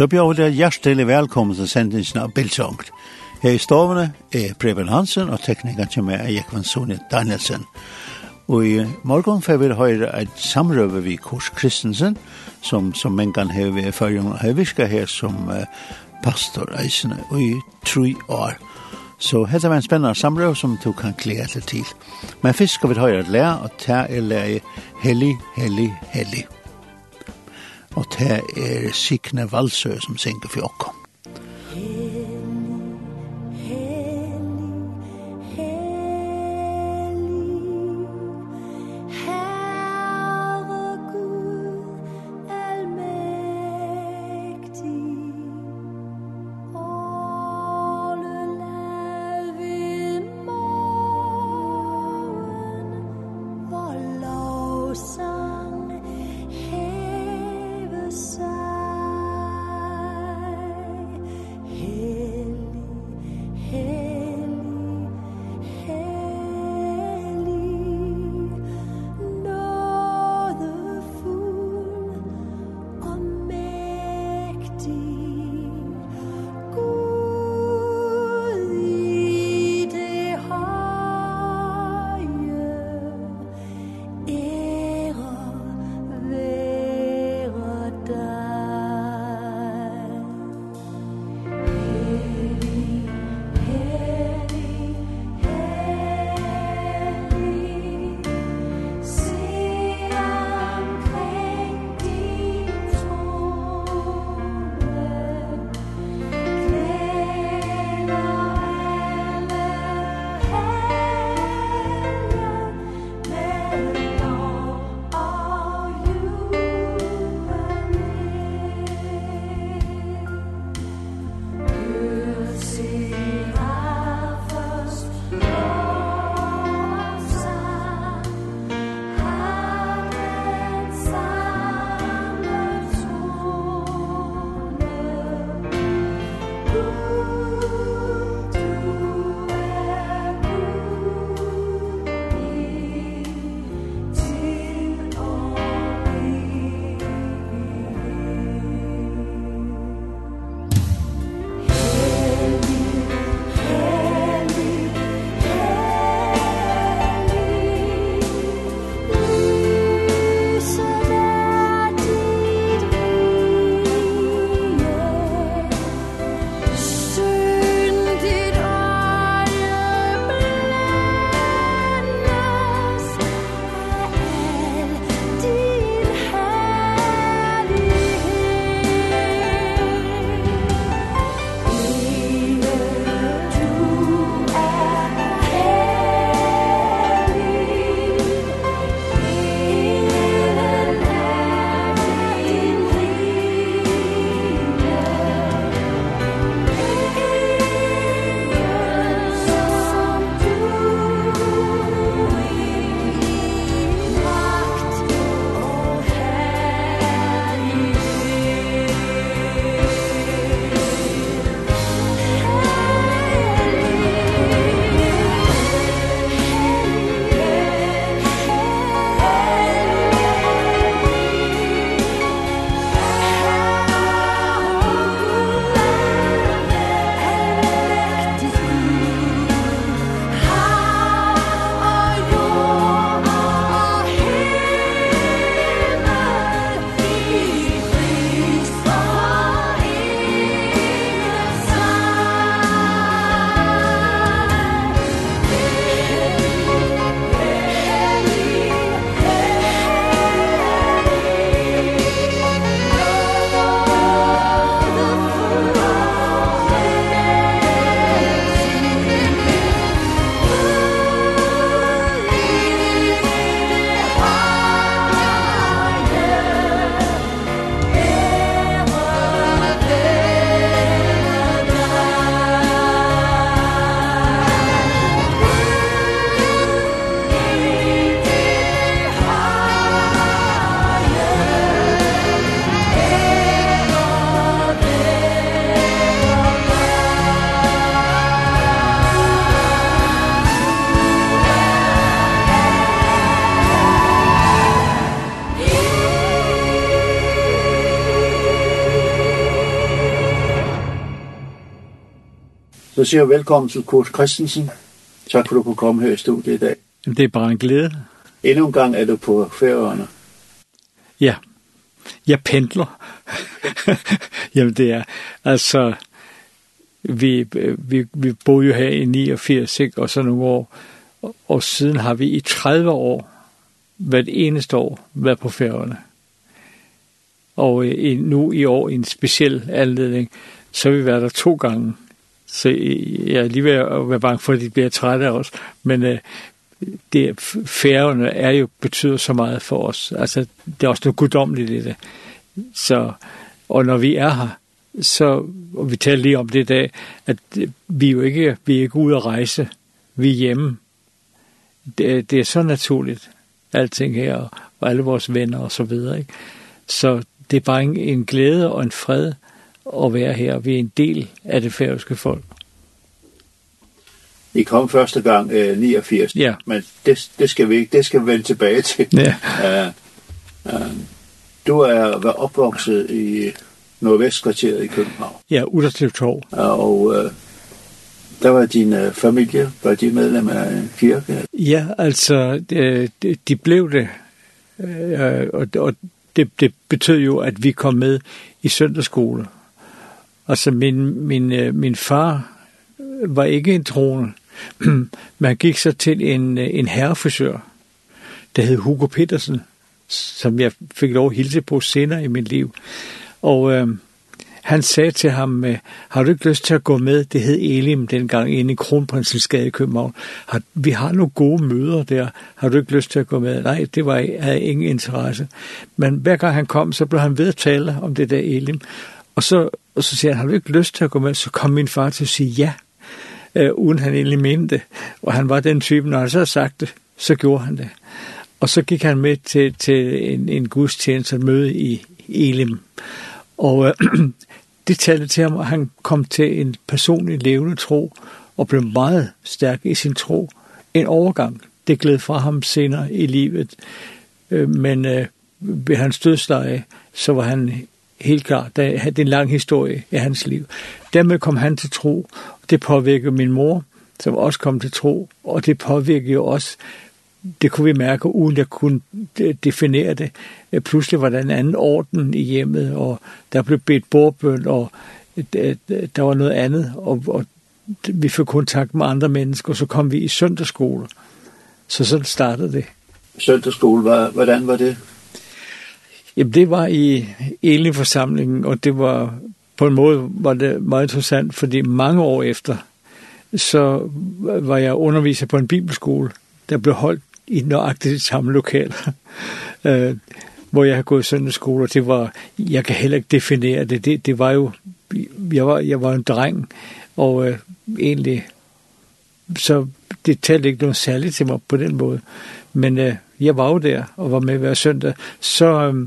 Så bjør det hjertelig velkommen til sendingen av Bildsongt. Her i stovene er Preben Hansen og teknikeren som er Jekvann Sone Danielsen. Og i morgen får vi høre et samrøve vi Kors Kristensen, som, som mengan har vi erfaring og har visket her som uh, pastor eisene i tre år. Så dette var en spennende samrøve som du kan glede til. til. Men først skal vi høre et lære, og det er lær Hellig, Hellig, Hellig og det er Signe Valsø som synger for okkom. Så siger jeg velkommen til Kurt Christensen. Tak for at du kunne komme her i studiet i dag. Det er bare en glæde. Endnu en gang er du på færøerne. Ja, jeg pendler. Jamen det er, altså, vi, vi, vi boede jo her i 89, ikke? og så nogle år, og, og siden har vi i 30 år, hvert eneste år, været på færøerne. Og i, nu i år, i en speciel anledning, så har vi været der to gange. Så jeg er lige ved at være bange for, at de bliver trætte af os. Men øh, det, færgerne er jo, betyder så meget for os. Altså, det er også noget guddommeligt i det. Så, og når vi er her, så, og vi taler lige om det i dag, at vi jo ikke, vi er ikke ude at rejse. Vi er hjemme. Det, det er så naturligt, alting her, og alle vores venner og så videre. Ikke? Så det er bare en, en glæde og en fred, at være her. Vi er en del af det færøske folk. I kom første gang øh, 89, ja. men det, det skal vi ikke, det skal vi vende tilbage til. Ja. Uh, uh, du er var opvokset i Nordvestkvarteret i København. Ja, Udderslev Torv. Og uh, der var din uh, familie, var de medlem af en kirke? Ja, altså, de, de blev det, uh, og, og det, det betød jo, at vi kom med i søndagsskole, Altså min, min, min far var ikke en troende, man gik så til en, en herrefrisør, der hed Hugo Petersen, som jeg fik lov at hilse på senere i mit liv. Og øh, han sagde til ham, har du ikke lyst til at gå med? Det hed Elim dengang inde i Kronprinselsgade i København. Har, vi har nogle gode møder der. Har du ikke lyst til at gå med? Nej, det var, havde ingen interesse. Men hver gang han kom, så blev han ved at tale om det der Elim. Og så, og så siger han, har du ikke lyst til at gå med? Så kom min far til at sige ja, øh, uden han egentlig mente det. Og han var den type, når han så havde sagt det, så gjorde han det. Og så gik han med til, til en, en gudstjeneste møde i Elim. Og øh, det talte til ham, og han kom til en personlig levende tro, og blev meget stærk i sin tro. En overgang, det gled fra ham senere i livet. Øh, men øh, ved hans dødsleje, så var han helt klart. Det er en lang historie i hans liv. Dermed kom han til tro. Det påvirkede min mor, som også kom til tro. Og det påvirkede jo også, det kunne vi mærke, uden jeg kunne definere det. Pludselig var der en anden orden i hjemmet, og der blev bedt bordbøn, og der var noget andet, og, og vi fik kontakt med andre mennesker, og så kom vi i søndagsskole. Så sådan startede det. Søndagsskole, hvordan var det? Jamen, det var i enlig forsamlingen og det var på en måde var det meget interessant, fordi mange år efter, så var jeg underviser på en bibelskole, der blev holdt i nøjagtigt det samme lokal, øh, hvor jeg har gået søndagsskole, og det var, jeg kan heller ikke definere det, det, det var jo, jeg var, jeg var en dreng, og øh, egentlig, så det talte ikke noget særligt til mig på den måde, men øh, jeg var jo der, og var med hver søndag, så... Øh,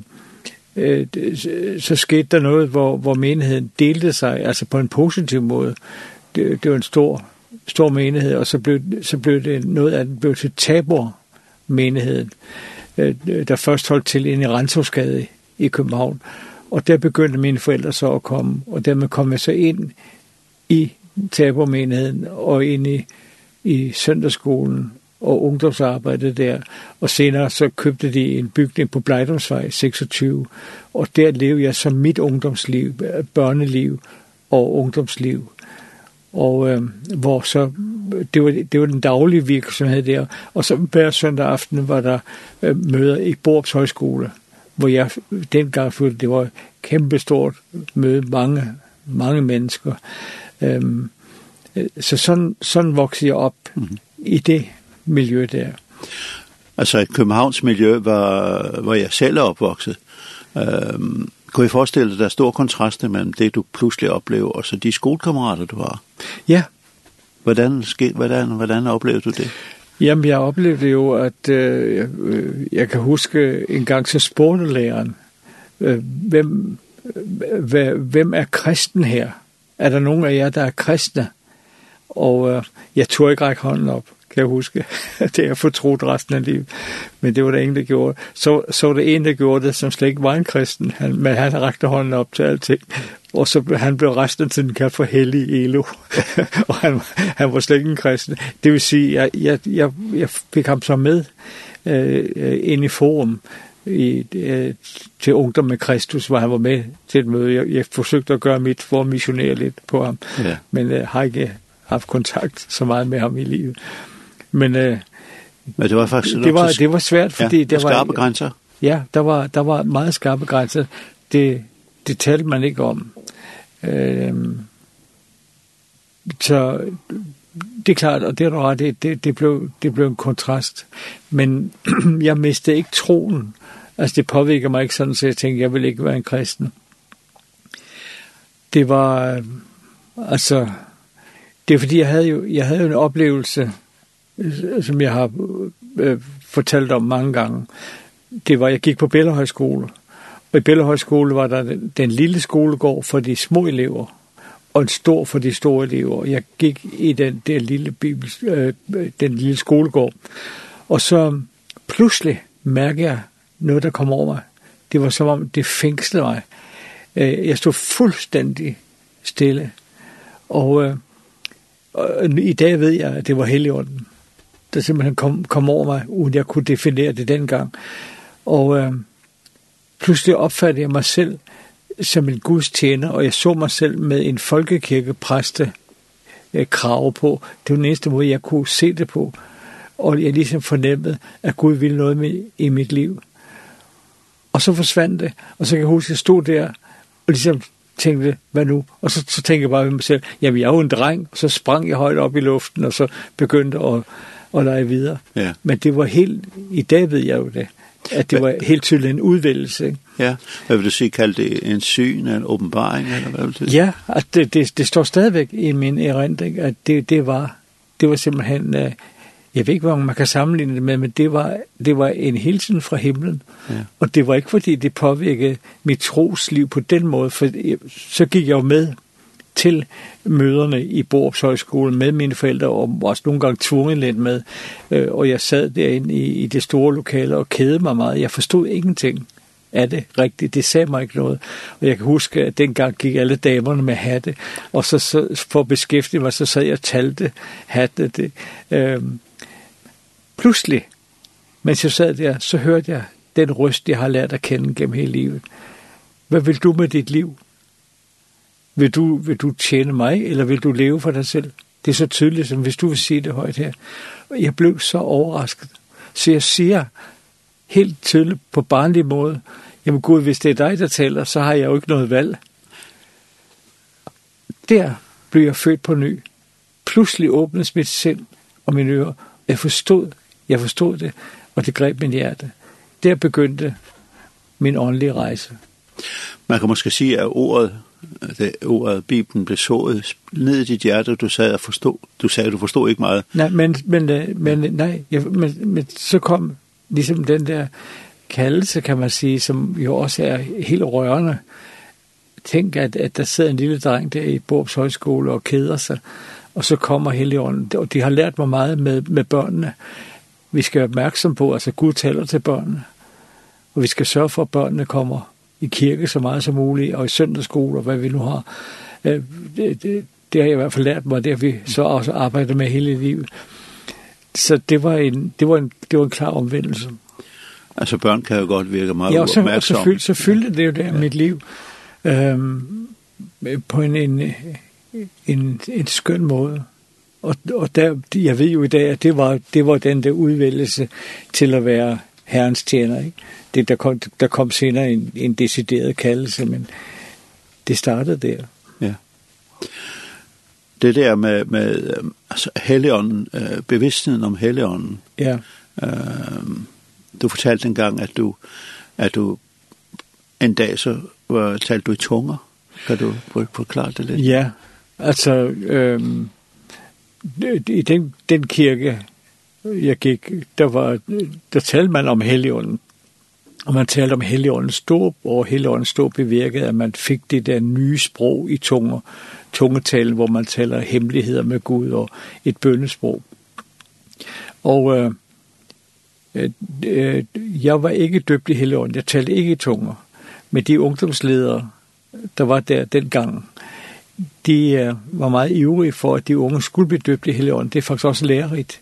øh, så skete der noget, hvor, hvor menigheden delte sig, altså på en positiv måde. Det, det var en stor, stor menighed, og så blev, så blev det noget af den blev til tabor menigheden, der først holdt til ind i Renshavsgade i København. Og der begyndte mine forældre så at komme, og dermed kom jeg så ind i tabor menigheden og ind i, i søndagsskolen og ungdomsarbejde der. Og senere så købte de en bygning på Blejdomsvej 26, og der levede jeg så mit ungdomsliv, børneliv og ungdomsliv. Og øh, hvor så, det var, det var den daglige virksomhed der. Og så hver søndag aften var der øh, møder i Borps Højskole, hvor jeg dengang følte, det var et kæmpestort møde, mange, mange mennesker. Øhm, så sådan, sådan voksede jeg op mm -hmm. i det miljø der. Altså et Københavns miljø, var, hvor jeg selv er opvokset, øhm, kunne jeg forestille dig, der er stor kontrast mellem det, du pludselig oplever, og så de skolekammerater, du har? Ja. Hvordan, skete, hvordan, hvordan oplevede du det? Jamen, jeg oplevede jo, at øh, jeg kan huske en gang så spurgte læreren, øh, hvem, øh, hvem er kristen her? Er der nogen af jer, der er kristne? Og øh, jeg tog ikke række hånden op kan jeg huske. det er jeg fortrudt resten af livet. Men det var der ingen, der gjorde. Så, så det en, der gjorde det, som slet ikke var en kristen. Han, men han rakte hånden op til alting. Og så han blev resten til den kaldt for hellig Elo. og han, han var slet ikke en kristen. Det vil sige, jeg, jeg, jeg, jeg fik ham så med øh, ind i forum i, øh, til Ungdom med Kristus, hvor han var med til et møde. Jeg, jeg forsøgte at gøre mit for at missionere lidt på ham, ja. men øh, har ikke haft kontakt så meget med ham i livet. Men, øh, Men det var faktisk... Det var, det var svært, fordi... Ja, der var skarpe grænser. Ja, der var, der var meget skarpe grænser. Det, det talte man ikke om. Ehm så det er klart, og det er ret, det, det, det, blev, det blev en kontrast. Men jeg mistede ikke troen. Altså det påvirker mig ikke sådan, så jeg tænkte, jeg vil ikke være en kristen. Det var, altså, det er fordi, jeg havde jo, jeg havde jo en oplevelse, som jeg har øh, fortalt om mange gange, det var, jeg gik på Bellehøjskole. Og i Bellehøjskole var der den, den lille skolegård for de små elever, og en stor for de store elever. Jeg gik i den der lille, bibel, øh, den lille skolegård, og så pludselig mærker jeg noget, der kom over mig. Det var som om, det fængslede mig. Jeg stod fuldstændig stille, og, øh, og i dag ved jeg, at det var helligånden der simpelthen kom, kom over mig, uden jeg kunne definere det dengang. Og øh, pludselig opfattede jeg mig selv som en gudstjener, og jeg så mig selv med en folkekirkepræste øh, krav på. Det var den eneste måde, jeg kunne se det på. Og jeg ligesom fornemmede, at Gud ville noget med, i mit liv. Og så forsvandt det. Og så kan jeg huske, at jeg stod der og ligesom tænkte, hvad nu? Og så, så tænkte jeg bare ved mig selv, jamen jeg er jo en dreng. Og så sprang jeg højt op i luften, og så begyndte at og lege videre. Ja. Men det var helt, i dag ved jeg jo det, at det var helt til en udvælgelse. Ikke? Ja, hvad vil du sige, kalde det en syn, en åbenbaring, eller hvad vil det Ja, at det, det, det står stadigvæk i min erindring, at det, det, var, det var simpelthen, jeg ved ikke, hvor man kan sammenligne det med, men det var, det var en hilsen fra himlen. Ja. Og det var ikke, fordi det påvirkede mit trosliv på den måde, for så gik jeg jo med til møderne i Borups Højskole med mine forældre, og også nogle gange tvunget lidt med. Og jeg sad derinde i, i det store lokale og kædede mig meget. Jeg forstod ingenting af det rigtigt. Det sagde mig ikke noget. Og jeg kan huske, at dengang gik alle damerne med hatte, og så, så for at beskæftige mig, så sad jeg og talte hatte. Det. Øhm, pludselig, mens jeg sad der, så hørte jeg den røst, jeg har lært at kende gennem hele livet. Hvad vil du med dit liv? vil du, vil du tjene mig, eller vil du leve for dig selv? Det er så tydeligt, som hvis du vil sige det højt her. Jeg blev så overrasket. Så jeg siger helt tydeligt på barnlig måde, jamen Gud, hvis det er dig, der taler, så har jeg jo ikke noget valg. Der blev jeg født på ny. Pludselig åbnes mit sind og mine ører. Jeg forstod, jeg forstod det, og det greb min hjerte. Der begyndte min åndelige rejse. Man kan måske sige, at ordet det ordet Bibelen blev sået ned i dit hjerte, du sagde, og forstod, du sagde, du forstod ikke meget. Nej, men, men, men, nej, ja, men, men så kom ligesom den der kaldelse, kan man sige, som jo også er helt rørende. Tænk, at, at der sidder en lille dreng der i Borbs Højskole og keder sig, og så kommer Helligånden. Og de har lært mig meget med, med børnene. Vi skal være opmærksom på, altså Gud taler til børnene, og vi skal sørge for, at børnene kommer i kirke så meget som muligt, og i søndagsskole, og hvad vi nu har. Det, det, det har jeg i hvert fald lært mig, og det har vi så også arbejdet med hele livet. Så det var en, det var en, det var en klar omvendelse. Altså børn kan jo godt virke meget ja, og så, opmærksom. Ja, så, så fyldte det jo der ja. mit liv. Øhm, på en, en, en, en skøn måde. Og, og der, jeg ved jo i dag, at det var, det var den der udvælgelse til at være herrens tjener, ikke? det, der, kom, der kom senere en, en decideret kaldelse, men det startede der. Ja. Det der med, med altså, helligånden, øh, bevidstheden om helligånden. Ja. Øh, du fortalte en gang, at du, at du en dag så var, talte du i tunger. Kan du forklare det lidt? Ja, altså... Øh, i den, den kirke, jeg gik, der, var, der talte man om Helligånden Og man talte om Helligåndens dåb, og Helligåndens dåb bevirkede, at man fik det der nye sprog i tunger, tungetalen, hvor man taler hemmeligheder med Gud og et bønnesprog. Og øh, øh, jeg var ikke døbt i Helligånden, jeg talte ikke i tunger, men de ungdomsledere, der var der dengang, de øh, var meget ivrige for, at de unge skulle blive døbt i Helligånden. Det er faktisk også lærerigt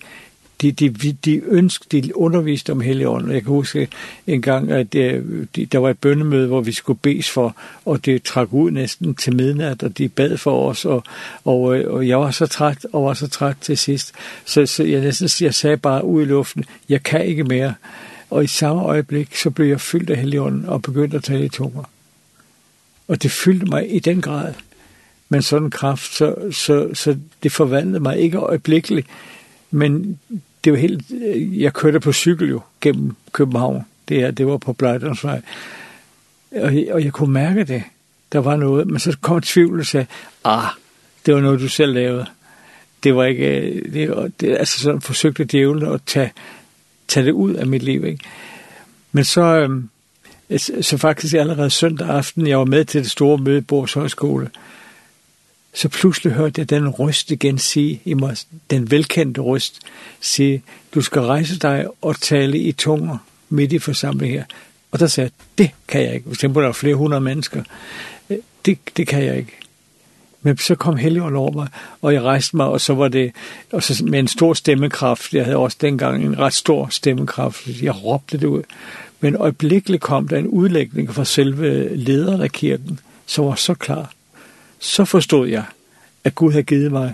de, de, de ønskede, de underviste om Helligånden. Jeg kan huske en gang, at det, de, der var et bønnemøde, hvor vi skulle bes for, og det trak ud næsten til midnat, og de bad for os, og, og, og jeg var så træt, og var så træt til sidst. Så, så jeg, næsten, jeg sagde bare ud i luften, jeg kan ikke mere. Og i samme øjeblik, så blev jeg fyldt af Helligånden og begyndte at tale i tunger. Og det fyldte mig i den grad men sådan kraft, så, så, så det forvandlede mig ikke øjeblikkeligt, men det var helt, jeg kørte på cykel jo gennem København. Det, er det var på Blejdomsvej. Og, og jeg kunne mærke det. Der var noget, men så kom tvivl og sagde, ah, det var noget, du selv lavede. Det var ikke, det, det, altså sådan forsøgte djævlen at tage, tage det ud af mit liv, ikke? Men så, øhm, så faktisk allerede søndag aften, jeg var med til det store møde i Borgs Højskole, øh, så pludselig hørte jeg den røst igen sige i mig, den velkendte røst, sige, du skal rejse dig og tale i tunger midt i forsamlingen her. Og der sagde jeg, det kan jeg ikke. Hvis der er flere hundrede mennesker, det, det kan jeg ikke. Men så kom Helligånd over mig, og jeg rejste mig, og så var det og så med en stor stemmekraft. Jeg havde også dengang en ret stor stemmekraft. Jeg råbte det ud. Men øjeblikkeligt kom der en udlægning fra selve lederen af kirken, som var så klar så forstod jeg, at Gud havde givet mig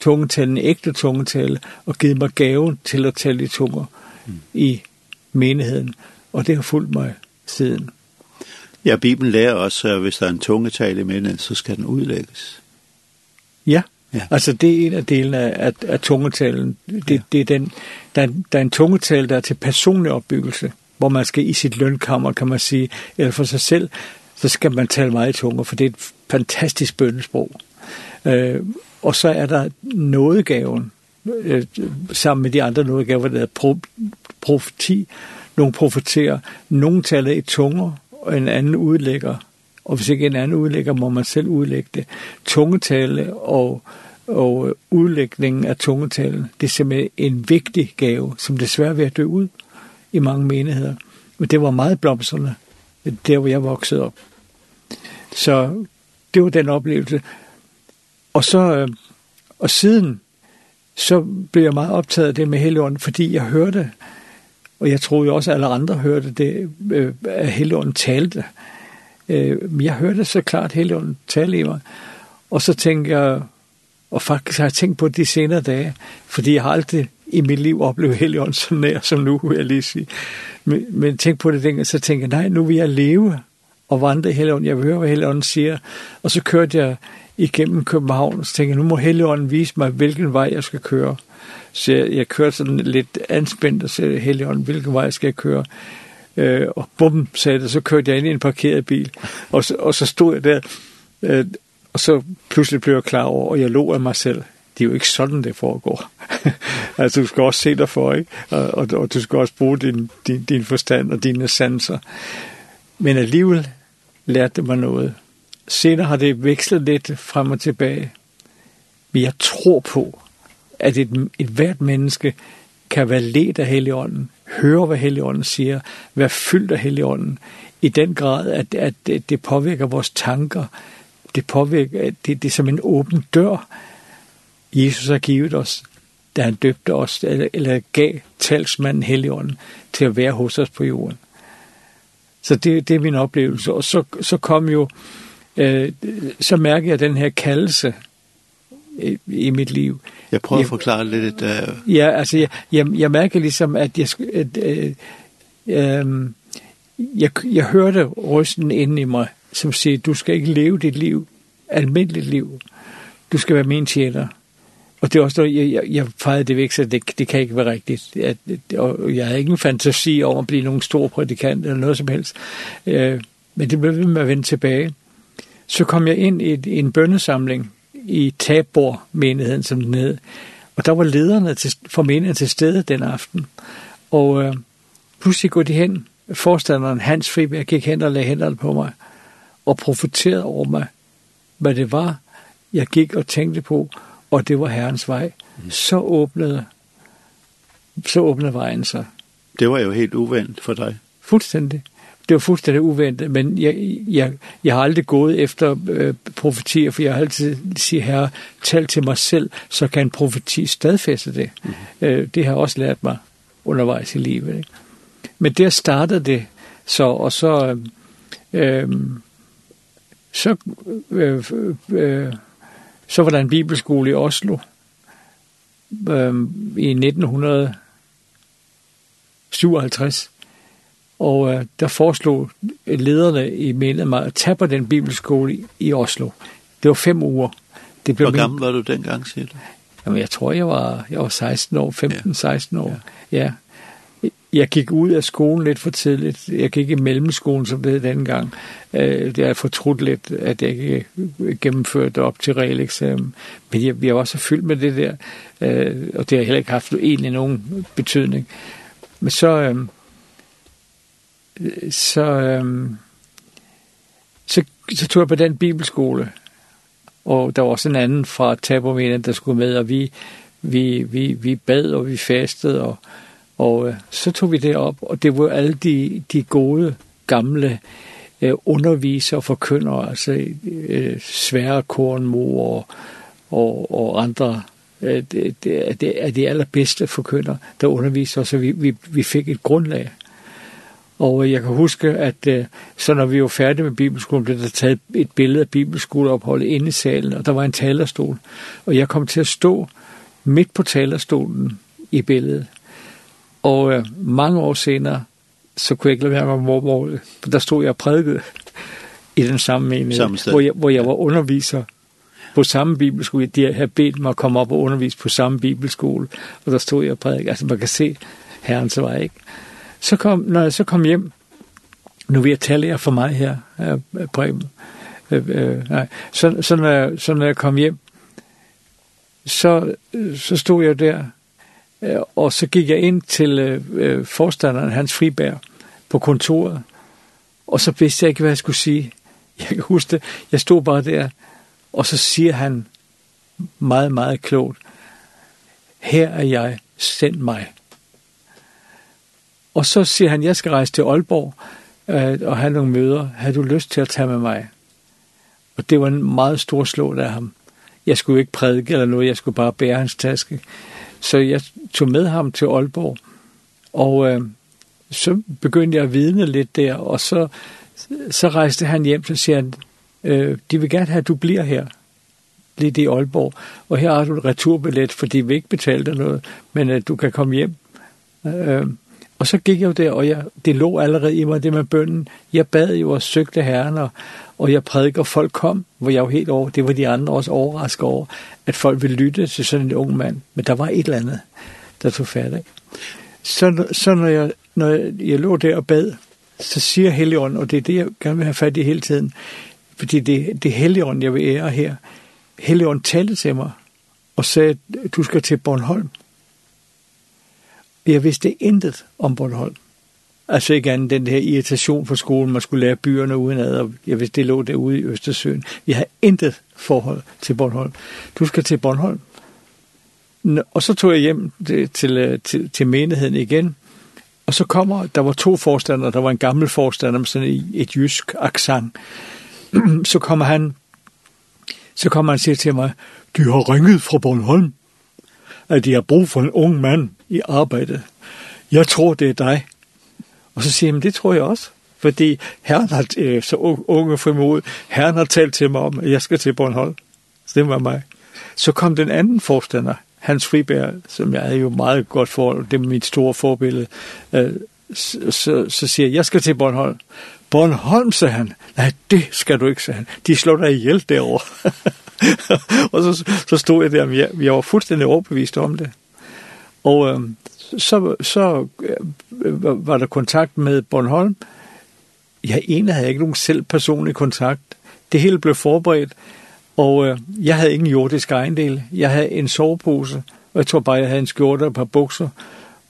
tungetalen, ægte tungetale, og givet mig gaven til at tale i tunger mm. i menigheden. Og det har fulgt mig siden. Ja, Bibelen lærer også, at hvis der er en tungetale i menigheden, så skal den udlægges. Ja, ja. altså det er en af delene af, af, af tungetalen. Det, ja. det er den, der, er, der er en tungetale, der er til personlig opbyggelse, hvor man skal i sit lønkammer, kan man sige, eller for sig selv så skal man tale meget i tunger, for det er et fantastisk bøndesprog. Øh, og så er der nådegaven, øh, sammen med de andre nådegaver, der er pro, profeti. Nogle profeterer, nogle taler i tunger, og en anden udlægger. Og hvis ikke en anden udlægger, må man selv udlægge det. Tungetale og og udlægningen af tungetalen, det er simpelthen en vigtig gave, som desværre vil dø ud i mange menigheder. Men det var meget blomsterne, der hvor jeg voksede op. Så det var den oplevelse. Og så og siden så blev jeg meget optaget af det med Helligånden, fordi jeg hørte, og jeg tror jo også, alle andre hørte det, at Helligånden talte. Men jeg hørte så klart Helligånden tale i mig. Og så tænkte jeg, og faktisk har jeg tænkt på det de senere dage, fordi jeg har aldrig i mit liv opleve Helligånden så nær som nu, vil jeg lige sige. Men, men tænk på det dengang, så tænkte jeg, nej, nu vil jeg leve og vandre i Helligånden. Jeg vil høre, hvad Helligånden siger. Og så kørte jeg igennem København, og så tænkte jeg, nu må Helligånden vise mig, hvilken vej jeg skal køre. Så jeg, jeg kørte sådan lidt anspændt og sagde, Helligånden, hvilken vej jeg skal jeg køre? Øh, og bum, sagde det, så kørte jeg ind i en parkeret bil. Og så, og så stod jeg der, øh, og så pludselig blev jeg klar over, og jeg lå af mig selv det er jo ikke sådan, det foregår. altså, du skal også se dig for, ikke? Og, og, og du skal også bruge din, din, din forstand og dine sanser. Men alligevel lærte mig noget. Senere har det vekslet lidt frem og tilbage. Men jeg tror på, at et, et hvert menneske kan være let af Helligånden, høre hvad Helligånden siger, være fyldt af Helligånden, i den grad, at, at det påvirker vores tanker, det påvirker, det, det er som en åben dør, Jesus har givet os, da han døbte os, eller, eller gav talsmanden Helligånden til at være hos os på jorden. Så det, det er min oplevelse. Og så, så kom jo, øh, så mærker jeg den her kaldelse i, i mit liv. Jeg prøver jeg, at forklare lidt. Uh... Øh... Ja, altså jeg, jeg, jeg mærker ligesom, at jeg, at, øh, øh, jeg, jeg hørte røsten inde i mig, som siger, du skal ikke leve dit liv, almindeligt liv. Du skal være min tjener. Og det er også noget, jeg, jeg, jeg fejrede det væk, så det, det kan ikke være rigtigt. At, og jeg havde ingen fantasi over at blive nogen stor prædikant eller noget som helst. Øh, men det blev ved med at vende tilbage. Så kom jeg ind i, et, i en bønnesamling i Tabor-menigheden, som den hed. Og der var lederne til, for menigheden til stede den aften. Og øh, pludselig går de hen. Forstanderen Hans Friberg gik hen og lagde hænderne på mig og profeterede over mig, hvad det var, jeg gik og tænkte på, og det var Herrens vej, så åbnede, så åbnede vejen sig. Det var jo helt uventet for dig. Fuldstændig. Det var fuldstændig uventet, men jeg, jeg, jeg har aldrig gået efter øh, profetier, for jeg har altid siger, herre, tal til mig selv, så kan profeti stadfæste det. Mm. Øh, det har også lært mig undervejs i livet. Ikke? Men der startede det, så, og så, øh, øh, så øh, øh, Så var der en bibelskole i Oslo øh, i 1957, og øh, der foreslog lederne i medlemmer at tage på den bibelskole i Oslo. Det var fem uger. Det blev Hvor gammel var du dengang, siger du? Jamen, jeg tror, jeg var, jeg var 16 år, 15-16 år. Ja. ja. Jeg gik ud af skolen lidt for tidligt. Jeg gik i mellemskolen, som det hed dengang. Det er fortrudt lidt, at jeg ikke gennemførte op til realeksamen. Men jeg, jeg var så fyldt med det der, og det har heller ikke haft egentlig nogen betydning. Men så... Så, så, så tog jeg på den bibelskole, og der var også en anden fra Tabermenen, der skulle med, og vi, vi, vi, vi bad, og vi fastede, og, Og øh, så tog vi det op, og det var alle de, de gode, gamle øh, undervisere og forkyndere, altså øh, svære Kornmo og, og, og andre øh, det, det, det er de allerbedste forkynder der underviser os, så vi, vi, vi fik et grundlag. Og jeg kan huske, at så når vi var færdige med bibelskolen, blev der taget et billede af bibelskoleopholdet inde i salen, og der var en talerstol. Og jeg kom til at stå midt på talerstolen i billedet. Og øh, mange år senere, så kunne jeg ikke lade være med mormor, for der stod jeg og prædikede i den samme menighed, hvor jeg, hvor jeg var underviser på samme bibelskole. De havde bedt mig at komme op og undervise på samme bibelskole, og der stod jeg og prædikede. Altså man kan se herrens vej, ikke? Så kom, når jeg så kom hjem, nu vil jeg tale jer for mig her, øh, Preben. Øh, øh, nej. Så, så, når jeg, så når jeg kom hjem, så, så stod jeg der og så gik jeg ind til øh, forstanderen, Hans Friberg, på kontoret, og så vidste jeg ikke, hvad jeg skulle sige. Jeg kan huske det. Jeg stod bare der, og så siger han meget, meget klogt, her er jeg, send mig. Og så siger han, jeg skal rejse til Aalborg øh, og have nogle møder. Har du lyst til at tage med mig? Og det var en meget stor slå af ham. Jeg skulle ikke prædike eller noget, jeg skulle bare bære hans taske. Så jeg tog med ham til Aalborg, og øh, så begyndte jeg at vidne lidt der, og så, så rejste han hjem, så siger han, øh, de vil gerne have, at du bliver her, lidt i Aalborg, og her har du et returbillet, fordi vil ikke betalte noget, men øh, du kan komme hjem. Øh, og så gik jeg jo der, og jeg, det lå allerede i mig, det med bønden. Jeg bad jo og søgte herren, og, og jeg prædiker, folk kom, hvor jeg var helt over, det var de andre også overrasket over, at folk ville lytte til sådan en ung mand, men der var et eller andet, der tog fat af. Så, så når, jeg, når jeg, jeg lå der og bad, så siger Helligånden, og det er det, jeg gerne vil have fat i hele tiden, fordi det, det er Helligånden, jeg vil ære her. Helligånden talte til mig og sagde, du skal til Bornholm. Jeg vidste intet om Bornholm. Altså ikke andet den her irritation for skolen, man skulle lære byerne udenad, og jeg vidste, det lå derude i Østersøen. Vi har intet forhold til Bornholm. Du skal til Bornholm. Og så tog jeg hjem til, til, til, til menigheden igen, og så kommer, der var to forstandere, der var en gammel forstander med sådan et jysk accent. så kommer han, så kommer han og siger til mig, de har ringet fra Bornholm, at de har brug for en ung mand i arbejdet. Jeg tror, det er dig. Og så siger han, det tror jeg også. Fordi herren har, øh, så unge frimod, herren har talt til mig om, at jeg skal til Bornholm. Så det var mig. Så kom den anden forstander, Hans Friberg, som jeg havde jo meget godt for, det er mit store forbillede, øh, så, så, så siger jeg, jeg skal til Bornholm. Bornholm, sagde han. Nej, det skal du ikke, sagde han. De slår dig ihjel derovre. og så, så stod jeg der, men jeg, jeg var fuldstændig overbevist om det. Og øh, så, så øh, var der kontakt med Bornholm. Jeg egentlig havde ikke nogen selv personlig kontakt. Det hele blev forberedt, og øh, jeg havde ingen jordisk ejendel. Jeg havde en sovepose, og jeg tror bare, jeg havde en skjorte og et par bukser.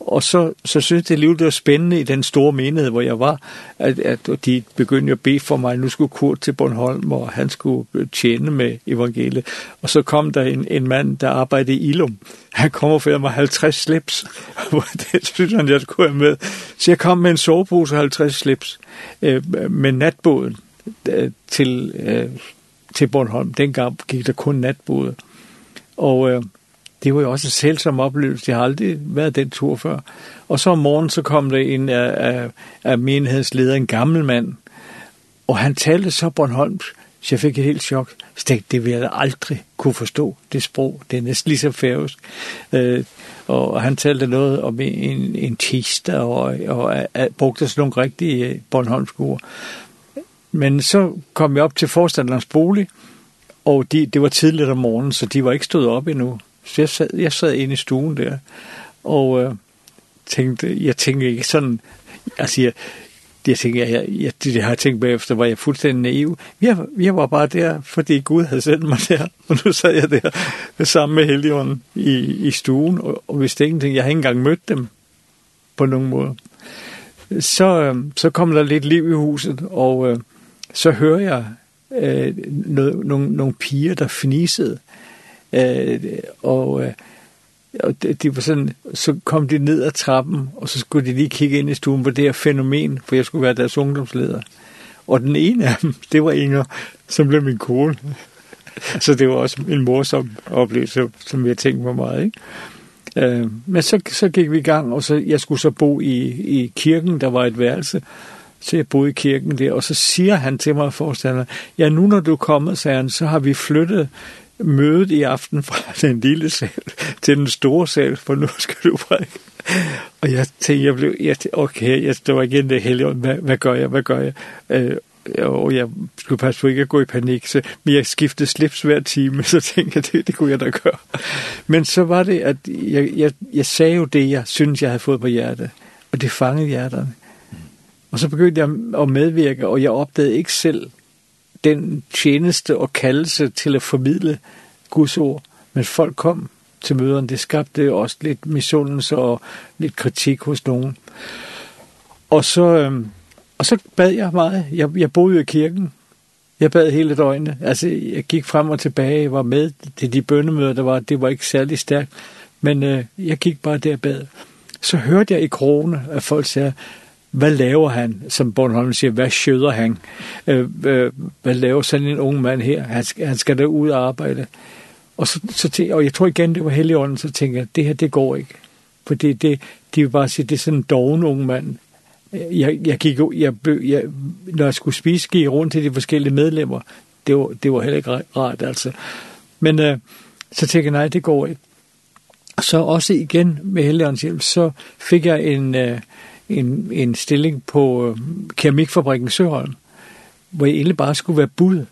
Og så, så synes jeg livet var spændende i den store menighed, hvor jeg var, at, at de begyndte at bede for mig, nu skulle Kurt til Bornholm, og han skulle tjene med evangeliet. Og så kom der en, en mand, der arbejdede i Ilum. Han kom og færede mig 50 slips, hvor det synes han, jeg skulle have med. Så jeg kom med en sovepose og 50 slips øh, med natbåden øh, til, øh, til Bornholm. Dengang gik der kun natbåde. Og... Øh, det var jo også en selvsom oplevelse. Jeg har aldrig været den tur før. Og så om morgenen, så kom der en af, af, af menighedsleder, en gammel mand, og han talte så Bornholms, så jeg fik et helt chok. Stik, det ville jeg aldrig kunne forstå, det sprog. Det er næsten ligesom færøsk. Øh, og han talte noget om en, en tista, og, og, og brugte sådan nogle rigtige Bornholmske ord. Men så kom jeg op til forstanderens bolig, og de, det var tidligt om morgenen, så de var ikke stået op endnu. Så jeg sad, jeg sad inde i stuen der, og øh, tænkte, jeg tænkte ikke sådan, altså jeg, jeg tænkte jeg, jeg, jeg, det har jeg tænkt bagefter, var jeg fuldstændig naiv. Jeg, jeg var bare der, fordi Gud havde sendt mig der, og nu sad jeg der sammen med Helligånden i, i stuen, og, og vidste ingenting, jeg har ikke engang mødt dem på nogen måde. Så, øh, så kom der lidt liv i huset, og øh, så hører jeg øh, noget, nogle, nogle piger, der fnisede. Eh og, og det, det var sådan, så kom de ned ad trappen, og så skulle de lige kigge ind i stuen på det her fænomen, for jeg skulle være deres ungdomsleder. Og den ene af dem, det var Inger, som blev min kone. så det var også en morsom oplevelse, som jeg tænkte mig meget, ikke? Øh, men så, så gik vi i gang, og så, jeg skulle så bo i, i kirken, der var et værelse, så jeg boede i kirken der, og så siger han til mig, forstander, ja, nu når du er kommet, sagde han, så har vi flyttet mødet i aften fra den lille sal til den store sal, for nu skal du prædike. Og jeg tænkte, jeg blev, jeg tænkte, okay, jeg står igen det hele, hvad, hvad gør jeg, hvad gør jeg? Øh, og jeg skulle passe på ikke at gå i panik, så, men jeg skiftede slips hver time, så tænkte jeg, det, det kunne jeg da gøre. Men så var det, at jeg, jeg, jeg sagde jo det, jeg synes, jeg havde fået på hjertet, og det fangede hjerterne. Og så begyndte jeg at medvirke, og jeg opdagede ikke selv, den tjeneste og kaldelse til at formidle Guds ord. Men folk kom til møderne. Det skabte også lidt misundelse og lidt kritik hos nogen. Og så, øhm, og så bad jeg meget. Jeg, jeg boede jo i kirken. Jeg bad hele døgnet. Altså, jeg gik frem og tilbage. Jeg var med til de bønnemøder, der var. Det var ikke særlig stærkt. Men øh, jeg gik bare der og bad. Så hørte jeg i krogene, at folk sagde, hvad laver han, som Bornholm siger, hvad skøder han? Øh, øh, hvad laver sådan en ung mand her? Han, skal, han skal da ud og arbejde. Og, så, så, og jeg tror igen, det var Helligånden, så tænker jeg, det her, det går ikke. For det, de vil bare sige, det er sådan en doven ung mand. Jeg, jeg gik, jeg, jeg, når jeg skulle spise, gik rundt til de forskellige medlemmer. Det var, det var heller ikke rart, altså. Men øh, så tænkte jeg, nej, det går ikke. Så også igen med Helligåndens hjælp, så fik jeg en... Øh, en, en stilling på øh, keramikfabrikken Søholm, hvor jeg egentlig bare skulle være bud.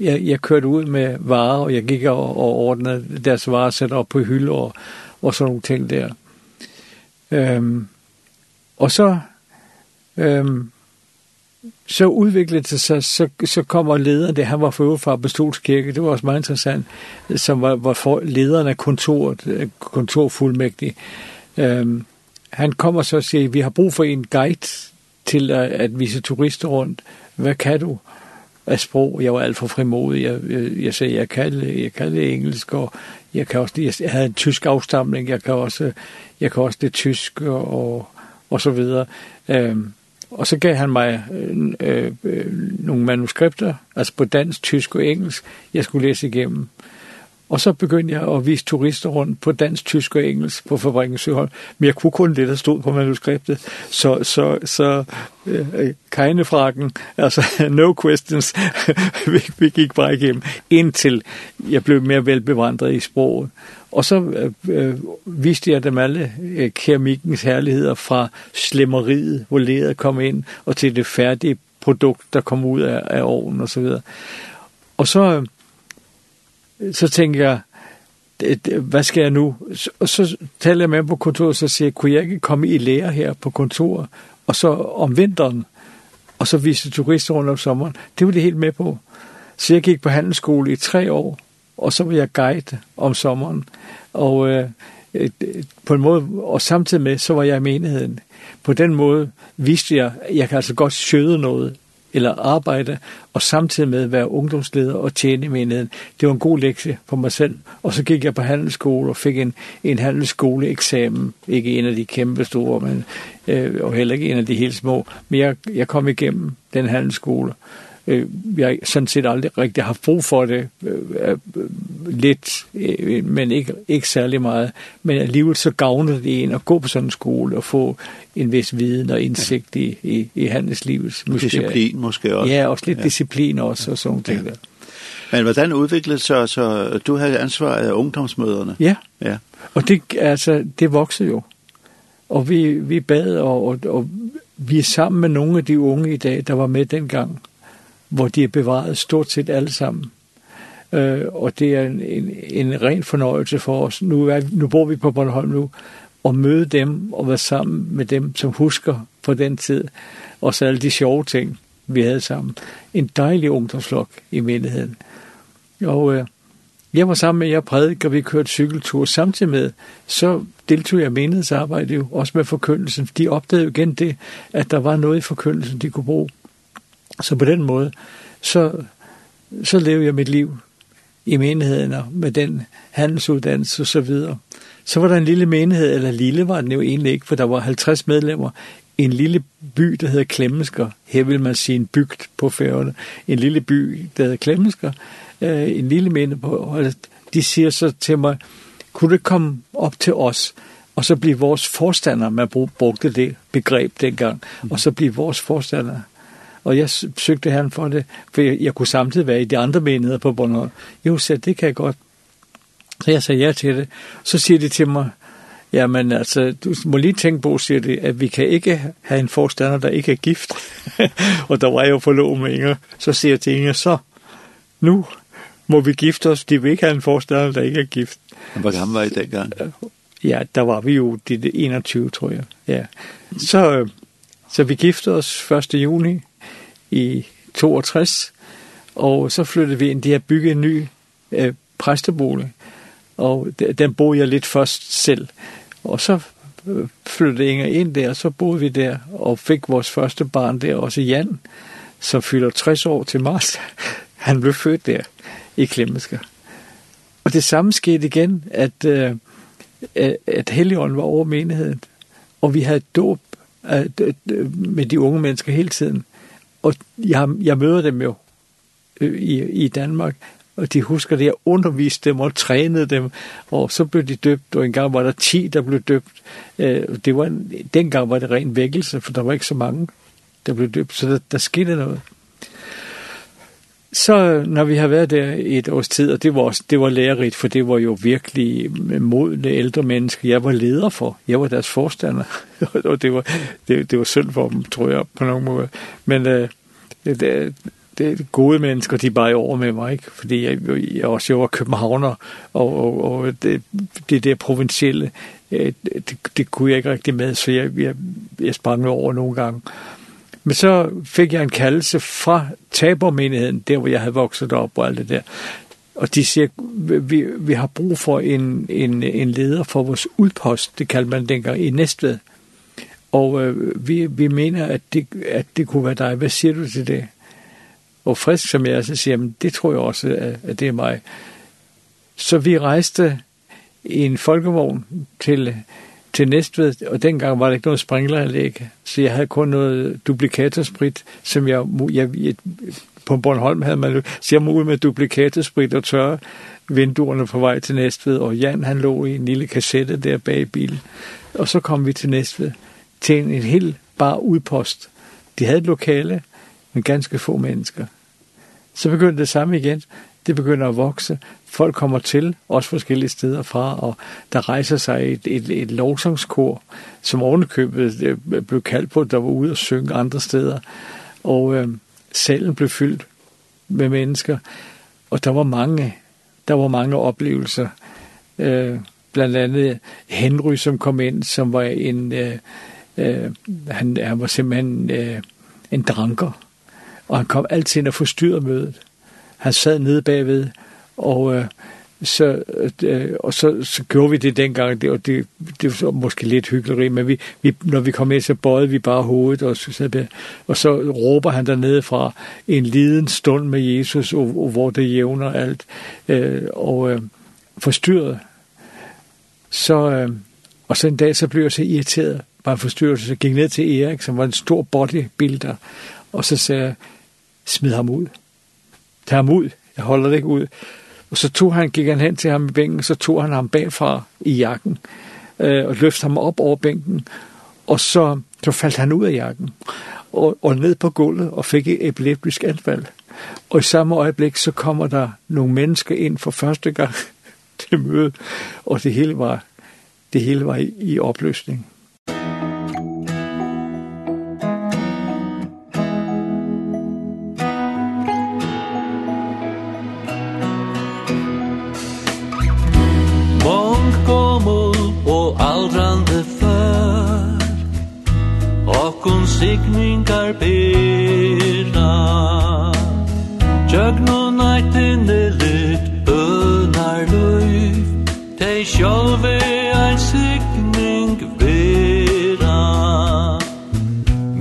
Jeg, jeg kørte ud med varer, og jeg gik og, og ordnede deres varer, satte op på hylde og, og sådan nogle ting der. Øhm, og så, øhm, så udviklede det sig, så, så kommer lederen, det han var for fra Bestolskirke, det var også meget interessant, som var, var for, lederen af kontoret, kontorfuldmægtig. Øhm, han kommer så og siger, vi har brug for en guide til at, at vise turister rundt. Hvad kan du af sprog? Jeg var alt for frimodig. Jeg, jeg, jeg sagde, jeg kan, jeg kan det engelsk, og jeg, kan også, jeg havde en tysk afstamling. Jeg kan også, jeg kan også det tysk, og, og, og så videre. Øhm, og så gav han mig øh, øh, nogle manuskripter, altså på dansk, tysk og engelsk, jeg skulle læse igennem. Og så begyndte jeg at vise turister rundt på dansk, tysk og engelsk på fabrikken Søholm. Men jeg kunne kun det, der stod på manuskriptet. Så, så, så øh, keine fragen, altså no questions, vi, vi gik bare igennem, indtil jeg blev mere velbevandret i sproget. Og så øh, viste jeg dem alle øh, keramikkens herligheder fra slemmeriet, hvor leret kom ind, og til det færdige produkt, der kom ud af, af ovnen og så videre. Og så... Øh, så tænker jeg, hvad skal jeg nu? Og så taler jeg med på kontoret, og så siger jeg, kunne jeg ikke komme i lære her på kontoret? Og så om vinteren, og så viste turister rundt om sommeren. Det var det helt med på. Så jeg gik på handelsskole i tre år, og så var jeg guide om sommeren. Og øh, på en måde, og samtidig med, så var jeg i menigheden. På den måde viste jeg, at jeg kan altså godt søde noget eller arbejde, og samtidig med at være ungdomsleder og tjene i menigheden. Det var en god lektie for mig selv. Og så gik jeg på handelsskole og fik en, en handelsskoleeksamen. Ikke en af de kæmpe store, men, øh, og heller ikke en af de helt små. Men jeg, jeg kom igennem den handelsskole eh jeg sådan set aldrig rigtig har brug for det, øh, lidt, øh, men ikke, ikke særlig meget. Men alligevel så gavner det en at gå på sådan en skole og få en vis viden og indsigt i, i, i handelslivets. Disciplin måske også. Ja, også lidt ja. disciplin også og sådan ting ja. der. Men hvordan udviklede sig, så du havde ansvaret af ungdomsmøderne? Ja, ja. og det, altså, det voksede jo. Og vi, vi bad, og, og, og vi er sammen med nogle af de unge i dag, der var med dengang hvor de er bevaret stort set alle sammen. Øh, og det er en, en, en ren fornøjelse for os. Nu, er, nu bor vi på Bornholm nu, og møde dem og være sammen med dem, som husker på den tid. Og så alle de sjove ting, vi havde sammen. En dejlig ungdomsflok i menigheden. Og øh, jeg var sammen med jer prædik, og vi kørte cykeltur. Samtidig med, så deltog jeg i menighedsarbejde jo, også med forkyndelsen. De opdagede jo igen det, at der var noget i forkyndelsen, de kunne bruge. Så på den måde, så, så lever jeg mit liv i menigheden og med den handelsuddannelse og så videre. Så var der en lille menighed, eller lille var den jo egentlig ikke, for der var 50 medlemmer en lille by, der hedder Klemmesker. Her vil man sige en bygd på færgerne. En lille by, der hedder Klemmesker. Øh, en lille menighed på. Og de siger så til mig, kunne det komme op til os, og så blive vores forstander, man brugte det begreb dengang, og så blive vores forstander og jeg søgte herren for det, for jeg kunne samtidig være i de andre menigheder på Bornholm. Jo, så det kan jeg godt. Så jeg sagde ja til det. Så siger de til mig, Jamen altså, du må lige tænke på, siger det, at vi kan ikke have en forstander, der ikke er gift. og der var jeg jo forlovet med Inger. Så siger jeg til Inger, så nu må vi gifte os. De vil ikke have en forstander, der ikke er gift. Hvor gammel var I dengang? Ja, der var vi jo de 21, tror jeg. Ja. Så, så vi giftede os 1. juni i 62, og så flyttede vi ind. De har bygget en ny øh, præstebolig, og den boede jeg lidt først selv. Og så flyttede Inger ind der, og så boede vi der, og fik vores første barn der, også Jan, som fylder 60 år til mars. Han blev født der i Klemmesker. Og det samme skete igen, at, øh, at Helligånden var over menigheden, og vi havde dåb med de unge mennesker hele tiden og jeg, jeg møder dem jo i, i Danmark, og de husker det, jeg underviste dem og trænede dem, og så blev de døbt, og engang var der 10, der blev døbt. Det var en, dengang var det ren vækkelse, for der var ikke så mange, der blev døbt, så der, der skete noget. Så når vi har været der i et års tid, og det var, også, det var lærerigt, for det var jo virkelig modne ældre mennesker, jeg var leder for. Jeg var deres forstander, og det var, det, det var synd for dem, tror jeg, på nogen måde. Men øh, det, det, det gode mennesker, de bare over med mig, ikke? fordi jeg, jeg også jeg var københavner, og, og, og det, det der provincielle, det, det kunne jeg ikke rigtig med, så jeg, jeg, jeg sprang over nogle gange. Men så fik jeg en kaldelse fra tabermenigheden, der hvor jeg havde vokset op og alt det der. Og de siger, vi, vi har brug for en, en, en leder for vores udpost, det kaldte man dengang i Næstved. Og øh, vi, vi mener, at det, at det kunne være dig. Hvad siger du til det? Og frisk som jeg er, så siger jeg, det tror jeg også, at, at det er mig. Så vi rejste i en folkevogn til til Næstved, og dengang var der ikke noget sprinkleranlæg, så jeg havde kun noget duplikatorsprit, som jeg, jeg, jeg på Bornholm havde man, så jeg må ud med duplikatorsprit og tørre vinduerne på vej til Næstved, og Jan han lå i en lille kassette der bag i bilen, og så kom vi til Næstved, til en, en helt bare udpost. De havde et lokale, men ganske få mennesker. Så begyndte det samme igen det begynder at vokse. Folk kommer til, også forskellige steder fra, og der rejser sig et, et, et lovsangskor, som ovenikøbet blev kaldt på, der var ude og synge andre steder. Og øh, salen blev fyldt med mennesker, og der var mange, der var mange oplevelser. Øh, blandt andet Henry, som kom ind, som var en... Øh, øh, han, han var simpelthen øh, en dranker, og han kom altid ind og forstyrrede mødet. Han sad nede bagved, og øh, så, øh, og så, så gjorde vi det dengang, det, og det, det var måske lidt hyggeleri, men vi, vi, når vi kom ind, så bøjede vi bare hovedet, og så, og så råber han dernede fra en liden stund med Jesus, og, og hvor det jævner alt, øh, og øh, forstyrret. Så, øh, og så en dag, så blev jeg så irriteret, var en forstyrrelse, så gik ned til Erik, som var en stor bodybuilder, og så sagde jeg, smid ham ud. Tag ham ud. Jeg holder det ikke ud. Og så tog han, gik han hen til ham i bænken, så tog han ham bagfra i jakken øh, og løftede ham op over bænken. Og så, så faldt han ud af jakken og, og ned på gulvet og fik et epileptisk anfald. Og i samme øjeblik, så kommer der nogle mennesker ind for første gang til møde, og det hele var, det hele var i, i opløsning. galdrandi för. Okkun signingar birna Jögnu nættini lit önar luiv Tei sjálvi ein signing vera.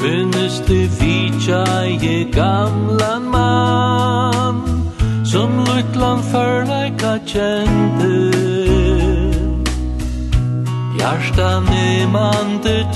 Minnist i fitja i gamlan mann Som lutlan förleika kjente ofta nymande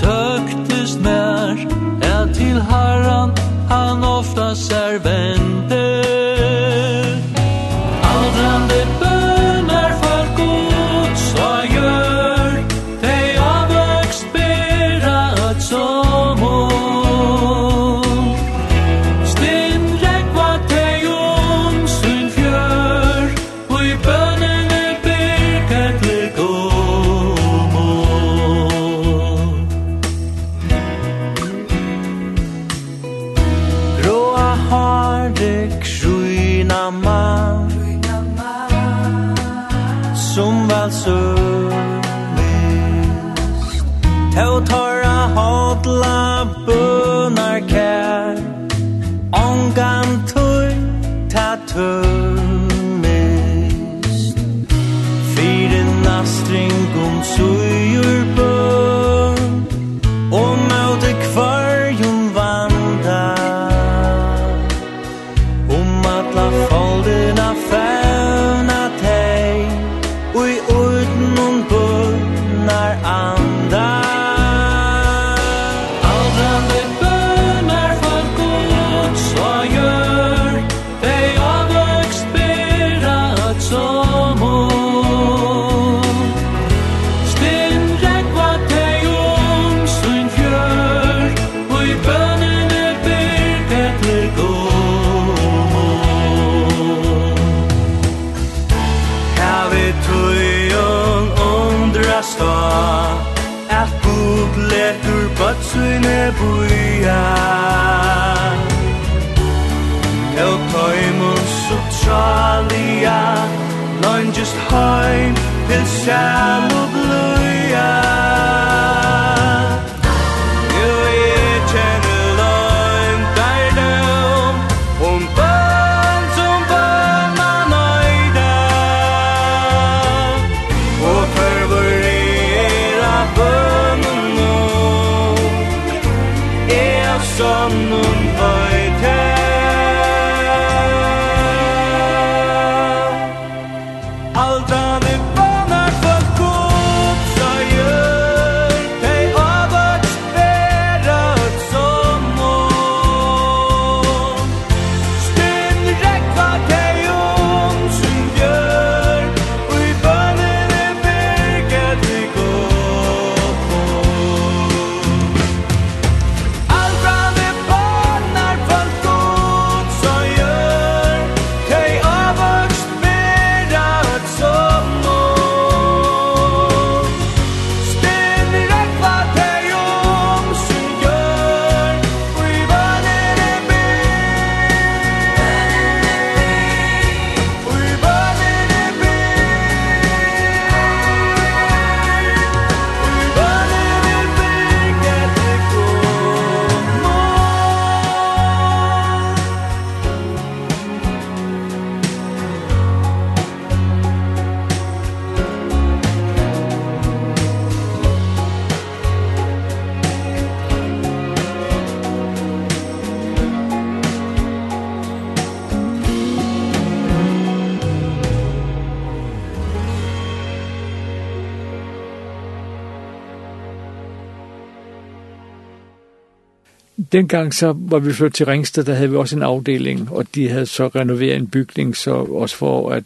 dengang så var vi flyttet til Ringsted, der havde vi også en afdeling, og de havde så renoveret en bygning, så også for at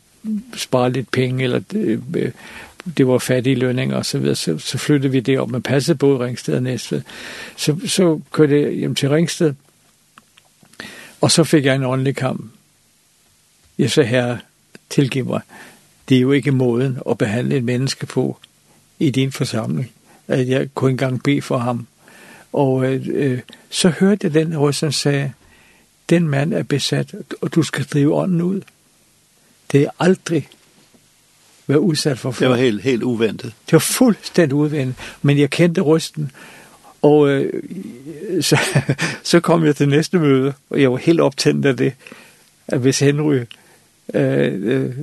spare lidt penge, eller det, det var fattige lønninger og så videre, så, så flyttede vi det op, men passede både Ringsted og Næstved. Så, så kørte jeg hjem til Ringsted, og så fik jeg en åndelig kamp. Jeg sagde, her, tilgiv mig, det er jo ikke måden at behandle et menneske på i din forsamling, at jeg kunne engang bede for ham, Og øh, så hørte jeg den røst, sagde, den mand er besat, og du skal drive ånden ud. Det er aldrig været udsat for. Det var helt, helt uventet. Det var fuldstændig uventet, men jeg kendte røsten, og øh, så, så kom jeg til næste møde, og jeg var helt optændt af det, at hvis Henry, øh, øh,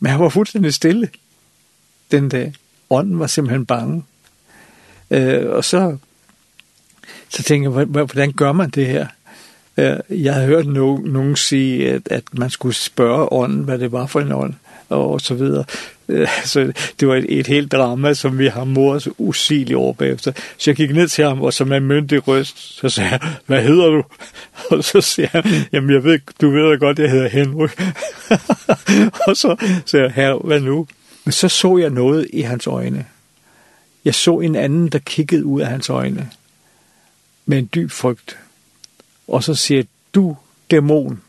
men han var fuldstændig stille den dag. Ånden var simpelthen bange. Øh, og så så tænkte jeg, hvordan gør man det her? Jeg har hørt no nogen sige, at, at man skulle spørge ånden, hvad det var for en ånd, og så videre. Så det var et, et helt drama, som vi har mors usigeligt over bagefter. Så jeg gik ned til ham, og så med myndig røst, så sagde jeg, hvad hedder du? Og så siger han, jamen jeg ved, du ved da godt, jeg hedder Henrik. og så sagde jeg, herre, hvad nu? Men så så jeg noget i hans øjne. Jeg så en anden, der kiggede ud af hans øjne med en dyb frygt. Og så siger du, dæmon,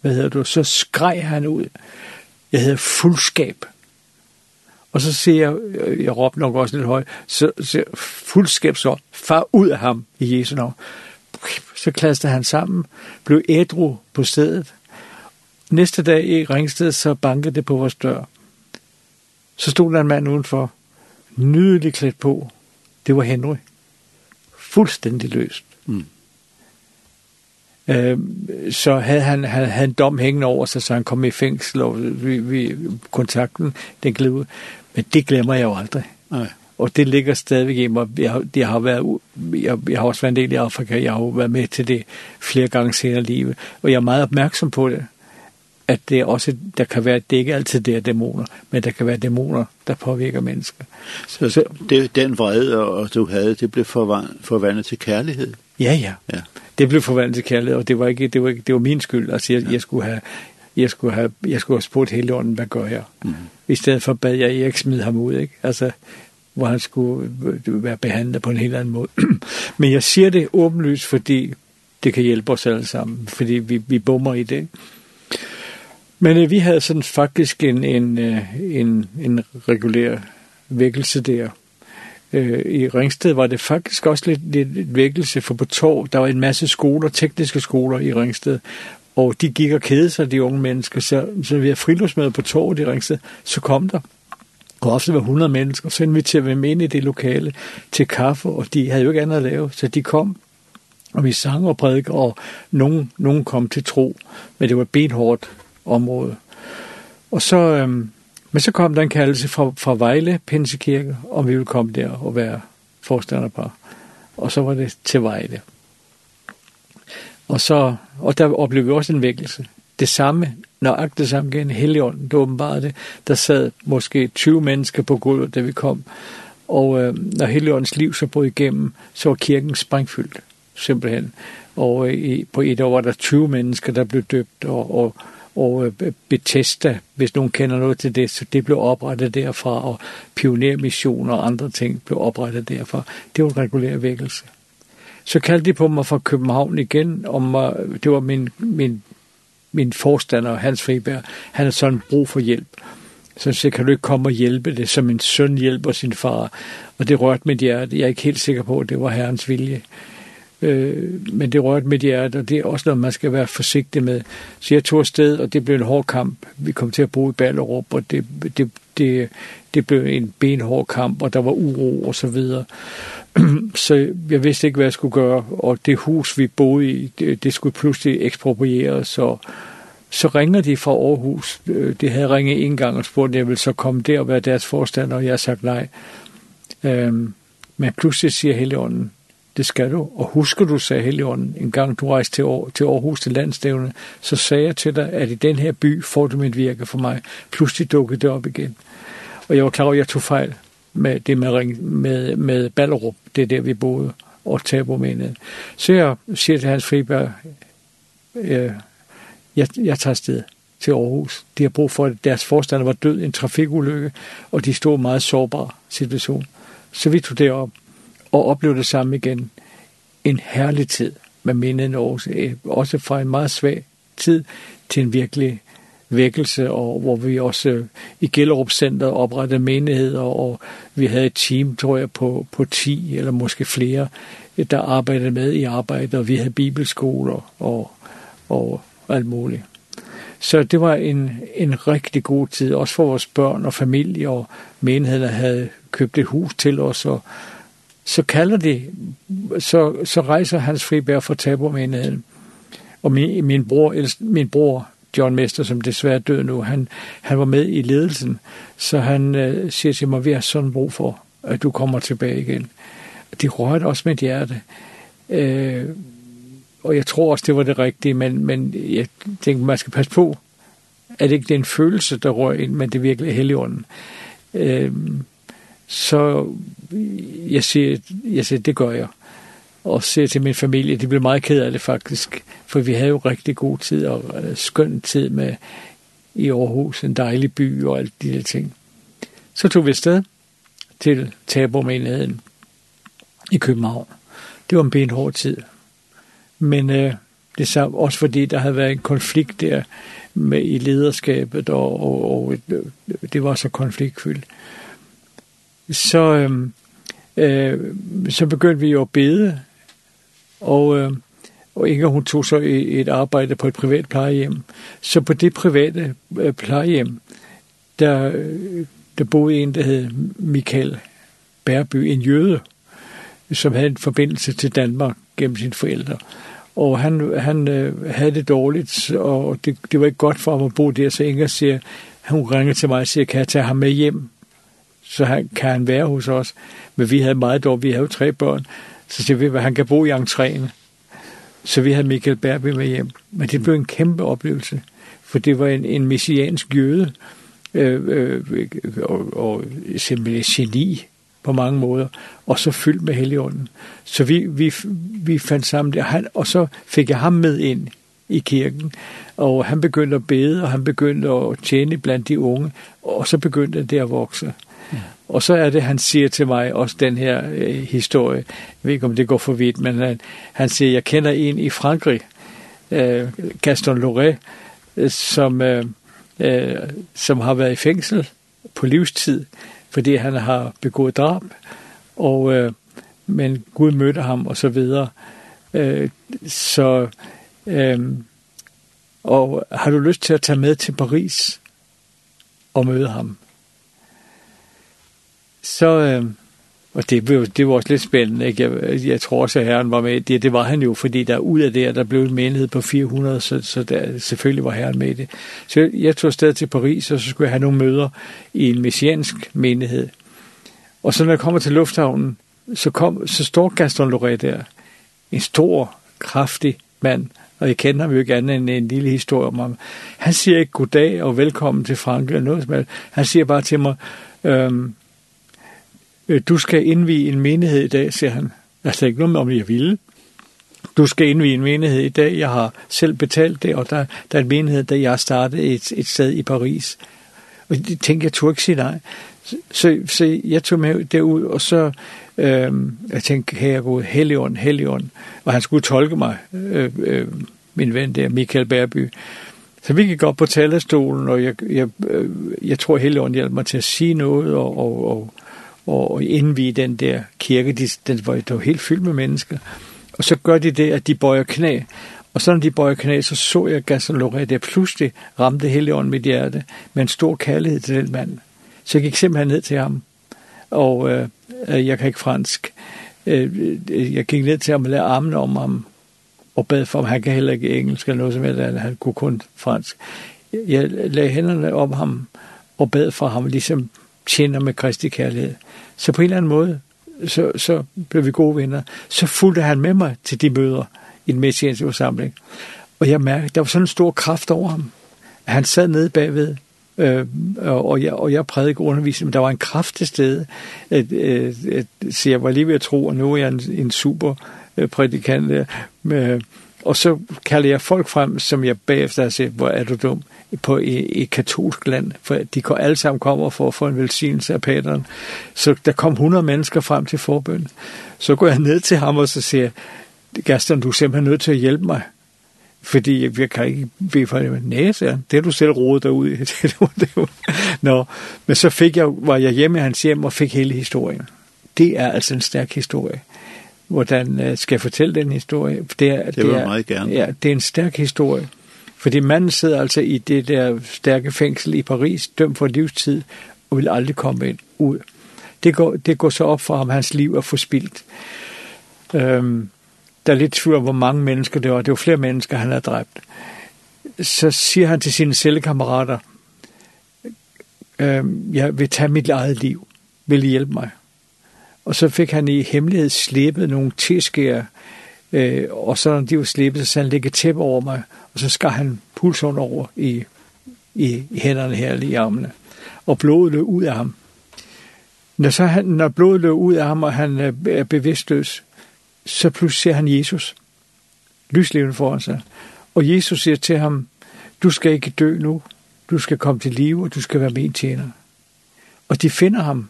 hvad hedder du? Så skreg han ud. Jeg hedder fuldskab. Og så siger jeg, jeg råbte nok også lidt højt, så, siger fuldskab så, far ud af ham i Jesu navn. Så klastede han sammen, blev ædru på stedet. Næste dag i Ringsted, så bankede det på vores dør. Så stod der en mand udenfor, nydelig klædt på. Det var Henry fullstændig løst. Mm. Øh, så havde han, han havde en dom hængende over sig, så han kom i fængsel, og vi, vi kontakten, den gled ud. Men det glemmer jeg jo aldrig. Nej. Og det ligger stadigvæk i mig. Jeg, jeg, har været, jeg, jeg har også været en del i Afrika, jeg har jo været med til det flere gange senere i livet, og jeg er meget opmærksom på det at det er også, der kan være, det er ikke altid det er dæmoner, men der kan være dæmoner, der påvirker mennesker. Så, så det, den vrede, og du havde, det blev forvandlet til kærlighed? Ja, ja. ja. Det blev forvandlet til kærlighed, og det var ikke, det var, ikke, det var min skyld. Altså, jeg, ja. jeg skulle have, jeg skulle have, jeg skulle have spurgt hele ånden, hvad gør jeg? Mm. I stedet for bad jeg Erik smide ham ud, ikke? Altså, hvor han skulle være behandlet på en helt anden måde. men jeg siger det åbenlyst, fordi det kan hjælpe os alle sammen, fordi vi, vi bommer i det. Men øh, vi havde sådan faktisk en, en, en, en regulær vækkelse der. Øh, I Ringsted var det faktisk også lidt, lidt vækkelse, for på tog, der var en masse skoler, tekniske skoler i Ringsted, og de gik og kede sig, de unge mennesker, så, så vi har friluftsmøde på tog i Ringsted, så kom der. Og ofte var 100 mennesker, så inviterede vi dem ind i det lokale til kaffe, og de havde jo ikke andet at lave, så de kom, og vi sang og prædikede, og nogen, nogen kom til tro, men det var benhårdt område. Og så, øhm, men så kom der en kaldelse fra, fra Vejle, Pinsekirke, om vi ville komme der og være forstander på. Og så var det til Vejle. Og, så, og der oplevede vi også en vækkelse. Det samme, nøjagtigt det samme igen, Helligånden, det åbenbarede det. Der sad måske 20 mennesker på gulvet, da vi kom. Og øh, når Helligåndens liv så brød igennem, så var kirken sprængfyldt, simpelthen. Og øh, på et år var der 20 mennesker, der blev døbt, og, og og Bethesda, hvis nogen kender noget til det, så det blev oprettet derfra, og pionermissioner og andre ting blev oprettet derfra. Det var en regulær vækkelse. Så kaldte de på mig fra København igen, om, det var min, min, min forstander, Hans Friberg, han havde sådan brug for hjælp. Så så kan du ikke komme og hjælpe det, som en søn hjælper sin far. Og det rørte mit hjerte. Jeg er ikke helt sikker på, at det var herrens vilje. Øh, men det rørte mit hjerte, og det er også noget, man skal være forsigtig med. Så jeg tog afsted, og det blev en hård kamp. Vi kom til at bo i Ballerup, og det, det, det, det blev en benhård kamp, og der var uro og så videre. så jeg vidste ikke, hvad jeg skulle gøre, og det hus, vi boede i, det, det skulle pludselig eksproprieres, så så ringer de fra Aarhus. Det havde ringet en gang og spurgt, jeg ville så komme der og være deres forstander, og jeg har sagt nej. Øhm, men pludselig siger Helligånden, det skal du. Og husker du, sagde Helligånden, en gang du rejste til, til Aarhus til landstævne, så sagde jeg til dig, at i den her by får du mit virke for mig. Pludselig dukkede det op igen. Og jeg var klar over, at jeg tog fejl med det med, ring, med, med Ballerup, det er der, vi boede, og tabomenet. Så jeg siger til Hans Friberg, øh, jeg, jeg tager sted til Aarhus. De har brug for, at deres forstander var død i en trafikulykke, og de stod i meget sårbar situation. Så vi tog det op og opleve det samme igen. En herlig tid med mindene også, også fra en meget svag tid til en virkelig vækkelse, og hvor vi også i Gellerup Center oprettede menigheder, og vi havde et team, tror jeg, på, på 10 eller måske flere, der arbejdede med i arbejde, og vi havde bibelskoler og, og alt muligt. Så det var en, en rigtig god tid, også for vores børn og familie, og menigheden havde købt et hus til os, og, så kalder de, så, så rejser Hans Friberg fra tabermenigheden. Og min, min, bror, min bror, John Mester, som desværre er død nu, han, han var med i ledelsen, så han øh, siger til mig, vi har sådan brug for, at du kommer tilbage igen. De rørte også mit hjerte. Øh, og jeg tror også, det var det rigtige, men, men jeg tænkte, man skal passe på, at det ikke er en følelse, der rører ind, men det er virkelig heligånden. Øh, Så jeg siger, jeg siger, det gør jeg. Og siger til min familie, de blev meget ked af det faktisk, for vi havde jo rigtig god tid og skøn tid med i Aarhus, en dejlig by og alt de der ting. Så tog vi afsted til tabermenigheden i København. Det var en benhård tid. Men øh, det samme, også fordi der havde været en konflikt der med i lederskabet, og, og, og det var så konfliktfyldt så, øh, så begyndte vi jo at bede, og, øh, og Inger hun tog så et arbejde på et privat plejehjem. Så på det private plejehjem, der, der boede en, der hed Michael Bærby, en jøde, som havde en forbindelse til Danmark gennem sine forældre. Og han, han øh, havde det dårligt, og det, det var ikke godt for ham at bo der, så Inger siger, hun ringer til mig og siger, kan jeg tage ham med hjem? så han, kan han være hos os. Men vi havde meget dårligt, vi havde tre børn, så siger vi, at han kan bo i entréen. Så vi havde Michael Berby med hjem. Men det blev en kæmpe oplevelse, for det var en, en messiansk jøde, øh, øh, og, og simpelthen geni på mange måder, og så fyldt med helligånden. Så vi, vi, vi fandt sammen der, han, og så fik jeg ham med ind i kirken, og han begyndte at bede, og han begyndte at tjene blandt de unge, og så begyndte det at vokse. Og så er det, han siger til mig også den her øh, historie. Jeg ved ikke, om det går for vidt, men han, han siger, jeg kender en i Frankrig, øh, Gaston Loret, øh, som, øh, øh, som har været i fængsel på livstid, fordi han har begået drab, og, øh, men Gud mødte ham, og så videre. Øh, så, øh, og har du lyst til at tage med til Paris og møde ham? så, øh, og det, blev, det var også lidt spændende, ikke? Jeg, jeg tror også, at herren var med det. Det var han jo, fordi der ud af det, der blev en menighed på 400, så, så der, selvfølgelig var herren med i det. Så jeg, jeg tog afsted til Paris, og så skulle jeg have nogle møder i en messiansk menighed. Og så når jeg kommer til lufthavnen, så, kom, så står Gaston Loré der. En stor, kraftig mand, og jeg kender ham jo ikke andet end en lille historie om ham. Han siger ikke goddag og velkommen til Frankrig eller noget som helst. Han siger bare til mig, øhm, du skal indvige en menighed i dag, siger han. Jeg sagde ikke noget med, om jeg ville. Du skal indvige en menighed i dag. Jeg har selv betalt det, og der, der er en menighed, der jeg startede et, et sted i Paris. Og jeg tænkte, jeg tog ikke sige nej. Så, så jeg tog med derud, og så øhm, jeg tænkte, her er gået, Helion, Helion. Og han skulle tolke mig, øh, øh, min ven der, Michael Bærby. Så vi gik op på talerstolen, og jeg, jeg, jeg tror, Helion hjalp mig til at sige noget, og, og, og og indvi den der kirke, de, den var jo helt fyldt med mennesker. Og så gør de det, at de bøjer knæ. Og så når de bøjer knæ, så så jeg Gassalore, der pludselig ramte Helligånden mit hjerte med en stor kærlighed til den mand. Så jeg gik simpelthen ned til ham, og øh, jeg kan ikke fransk. Øh, jeg gik ned til ham og lavede armene om ham, og bad for ham. Han kan heller ikke engelsk eller noget som helst, han kunne kun fransk. Jeg lagde hænderne om ham og bad for ham, ligesom tjener med Kristi kærlighed. Så på en eller anden måde, så, så blev vi gode venner. Så fulgte han med mig til de møder i den messianske forsamling. Og jeg mærkede, der var sådan en stor kraft over ham. Han sad nede bagved, øh, og, jeg, og jeg prædikede undervisning, men der var en kraft til stede. At, at, at, så jeg var lige ved at tro, og nu er jeg en, en super prædikant der. Men, Og så kalder jeg folk frem, som jeg bagefter har set, hvor er du dum, på, i, i katolsk land, for de går alle sammen kommer for at få en velsignelse af pateren. Så der kom 100 mennesker frem til forbøn. Så går jeg ned til ham, og så siger Gaston, du er simpelthen nødt til at hjælpe mig. Fordi jeg, jeg kan ikke bede for det. Nej, så det er du selv rodet dig. Nå, men så fik jeg, var jeg hjemme i hans hjem og fik hele historien. Det er altså en stærk historie hvordan uh, skal jeg fortælle den historie? Det er, det, det vil jeg meget gerne. Ja, det er en stærk historie. Fordi manden sidder altså i det der stærke fængsel i Paris, dømt for livstid, og vil aldrig komme ind, ud. Det går, det går så op for ham, hans liv er forspildt. Øhm, der er lidt tvivl hvor mange mennesker det var. Det var flere mennesker, han havde dræbt. Så siger han til sine cellekammerater, øhm, jeg vil tage mit eget liv. Vil I hjælpe mig? Og så fik han i hemmelighed slippet nogle teskærer, øh, og så når de var slippet, så han lægge tæppe over mig, og så skar han pulsen over i, i, i hænderne her, i armene. Og blodet løb ud af ham. Når, så han, når blodet løb ud af ham, og han er bevidstløs, så pludselig ser han Jesus, lyslevende foran sig. Og Jesus siger til ham, du skal ikke dø nu, du skal komme til live, og du skal være min tjener. Og de finder ham,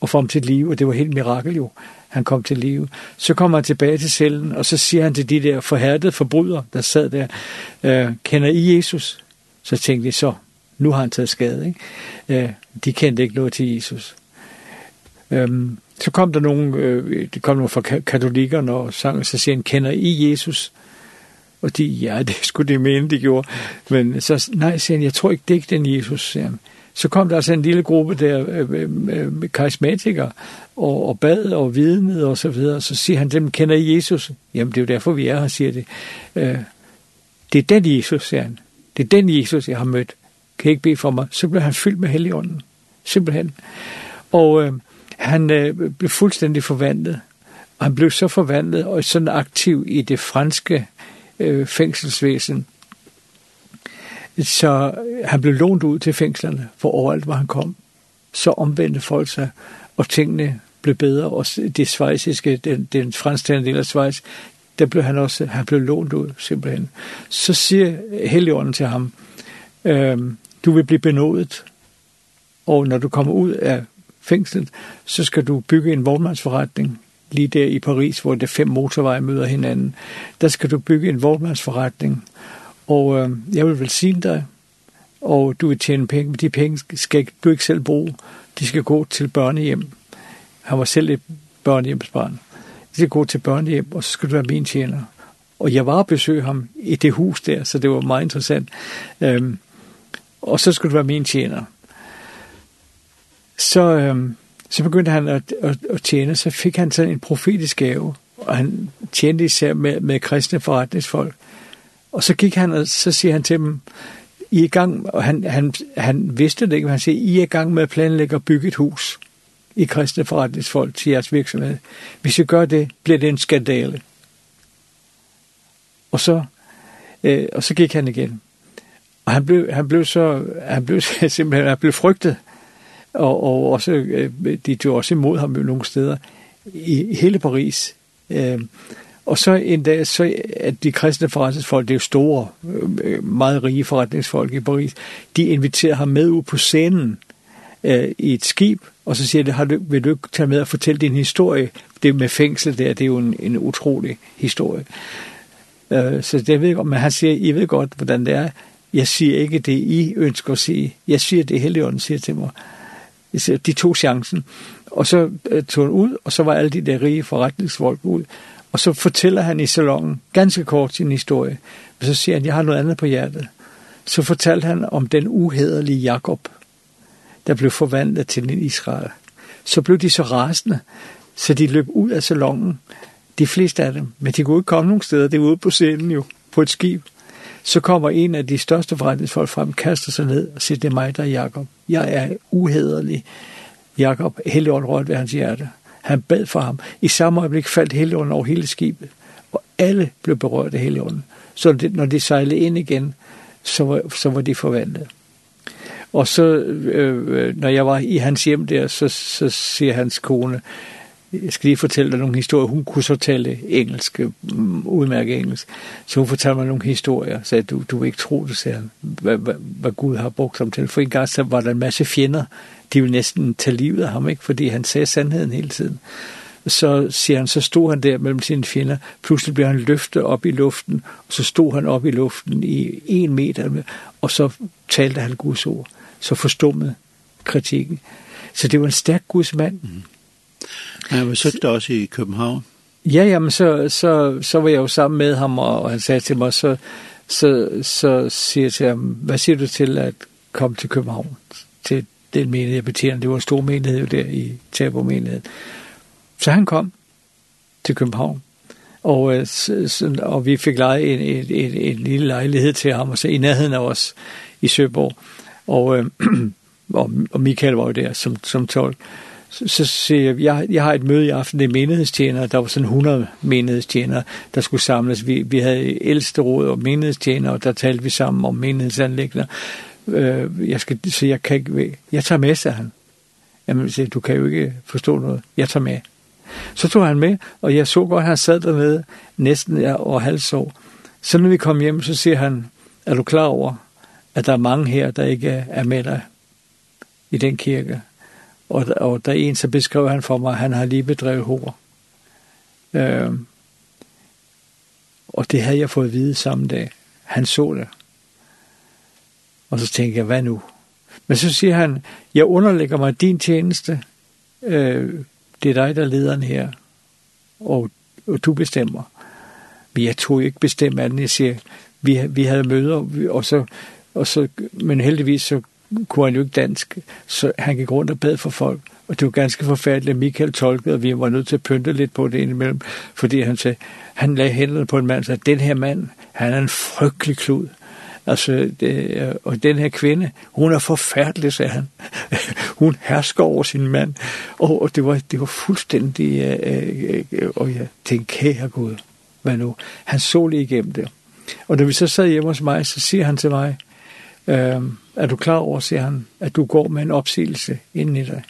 og kom til liv, og det var helt mirakel jo, han kom til live. Så kom han tilbage til cellen, og så siger han til de der forhærdede forbrydere, der sad der, øh, kender I Jesus? Så tænkte de så, nu har han taget skade, ikke? Øh, de kendte ikke noget til Jesus. Øhm, så kom der nogen, øh, det kom nogen fra katolikkerne og sang, så siger han, kender I Jesus? Og de, ja, det skulle de mene, de gjorde. Men så, nej, siger han, jeg tror ikke, det er ikke den Jesus, siger han så kom der altså en lille gruppe der øh, karismatikere og, og bad og vidnede og så videre. Så siger han, dem kender I Jesus? Jamen det er jo derfor, vi er her, siger det. Øh, det er den Jesus, siger han. Det er den Jesus, jeg har mødt. Kan I ikke bede for mig? Så blev han fyldt med helligånden. Simpelthen. Og øh, han øh, blev fuldstændig forvandlet. Og han blev så forvandlet og sådan aktiv i det franske øh, fængselsvæsen Så han blev lånt ud til fængslerne for overalt, hvor han kom. Så omvendte folk sig, og tingene blev bedre, og det svejsiske, den, den fransktalende del af Schweiz, der blev han også, han blev lånt ud simpelthen. Så siger Helligånden til ham, øhm, du vil blive benådet, og når du kommer ud af fængslet, så skal du bygge en vognmandsforretning lige der i Paris, hvor det fem motorveje møder hinanden. Der skal du bygge en vognmandsforretning, og øh, jeg vil velsigne dig, og du vil tjene penge, men de penge skal du ikke selv bruge. De skal gå til børnehjem. Han var selv et børnehjemsbarn. De skal gå til børnehjem, og så skal du være min tjener. Og jeg var og besøg ham i det hus der, så det var meget interessant. Øhm, og så skulle du være min tjener. Så, øhm, så begyndte han at, at, at tjene, så fik han sådan en profetisk gave, og han tjente især med, med kristne forretningsfolk. Og så gik han, og så siger han til dem, I er i gang, og han, han, han vidste det ikke, men han siger, I er i gang med at planlægge og bygge et hus i kristne forretningsfolk til jeres virksomhed. Hvis I gør det, bliver det en skandale. Og så, øh, og så gik han igen. Og han blev, han blev så, han blev simpelthen, han blev frygtet. Og, og også, øh, de tog også imod ham nogle steder i hele Paris. Øh, Og så en dag, så at de kristne forretningsfolk, det er jo store, meget rige forretningsfolk i Paris, de inviterer ham med ud på scenen øh, i et skib, og så siger de, har du, vil du ikke tage med og fortælle din historie? Det med fængsel der, det er jo en, en utrolig historie. Øh, så det ved jeg godt, men han siger, I ved godt, hvordan det er. Jeg siger ikke det, I ønsker at sige. Jeg siger det, Helligånden siger til mig. Jeg siger, de tog chancen. Og så øh, tog han ud, og så var alle de der rige forretningsfolk ud. Og så fortæller han i salongen ganske kort sin historie, men så siger han, jeg har noget andet på hjertet. Så fortalte han om den uhederlige Jakob, der blev forvandlet til en Israel. Så blev de så rasende, så de løb ud af salongen, de fleste af dem, men de kunne ikke komme nogen steder, det var ude på scenen jo, på et skib. Så kommer en af de største forretningsfolk frem, kaster sig ned og siger, det er mig, der er Jakob. Jeg er uhederlig. Jakob, helligånd rødt ved hans hjerte. Han bad for ham. I samme øjeblik faldt heligånden over hele skibet, og alle blev berørt af heligånden. Så det, når de sejlede ind igen, så var, så var de forvandlet. Og så, øh, når jeg var i hans hjem der, så, så siger hans kone, jeg skal lige fortælle dig nogle historier. Hun kunne så tale engelsk, udmærket engelsk. Så hun fortalte mig nogle historier. Så du, du vil ikke tro det, sagde han, hvad, hvad, hvad Gud har brugt ham til. For en gang så var der en masse fjender de ville næsten tage livet af ham, ikke? fordi han sagde sandheden hele tiden. Så siger han, så stod han der mellem sine fjender, pludselig blev han løftet op i luften, og så stod han op i luften i en meter, og så talte han Guds ord. Så forstummede kritikken. Så det var en stærk Guds mand. Mm. Han var søgt også i København. Ja, ja, men så, så, så var jeg jo sammen med ham, og han sagde til mig, så, så, så siger jeg til ham, hvad siger du til at komme til København, til den menighed, betjente. Det var en stor menighed der i Tabo menighed. Så han kom til København, og, og vi fik lejet en, en, en, en lille lejlighed til ham, og så i nærheden af os i Søborg. Og, øh, og, og Michael var jo der som, som tolk så siger jeg, jeg, jeg har et møde i aften, det er menighedstjenere, der var sådan 100 menighedstjenere, der skulle samles. Vi, vi havde ældste råd og menighedstjenere, og der talte vi sammen om menighedsanlæggende øh, jeg skal så jeg kan ikke, jeg tager med, sagde han. Jamen, siger, du kan jo ikke forstå noget, jeg tager med. Så tog han med, og jeg så godt, han sad dernede, næsten over halvsår. Så når vi kom hjem, så siger han, er du klar over, at der er mange her, der ikke er med dig i den kirke? Og, og der er en, så beskrev han for mig, at han har lige bedrevet hår. Øh, og det havde jeg fået at vide samme dag. Han så det. Og så tænker jeg, hvad nu? Men så siger han, jeg underlægger mig din tjeneste. Øh, det er dig, der er lederen her. Og, og du bestemmer. Men jeg tog ikke bestemme anden. Jeg siger, vi, vi havde møder, og så, og så, men heldigvis så kunne han jo ikke dansk, så han gik rundt og bad for folk. Og det var ganske forfærdeligt, at Michael tolkede, og vi var nødt til at pynte lidt på det indimellem, fordi han sagde, han lagde hænderne på en mand og sagde, den her mand, han er en frygtelig klud. Altså, det, og den her kvinde, hun er forfærdelig, sagde han. hun hersker over sin mand. Og, og det, var, det var fuldstændig, øh, øh, og jeg tænkte, kære Gud, hvad nu? Han så lige igennem det. Og da vi så sad hjemme hos mig, så siger han til mig, øh, er du klar over, siger han, at du går med en opsigelse inden i dig?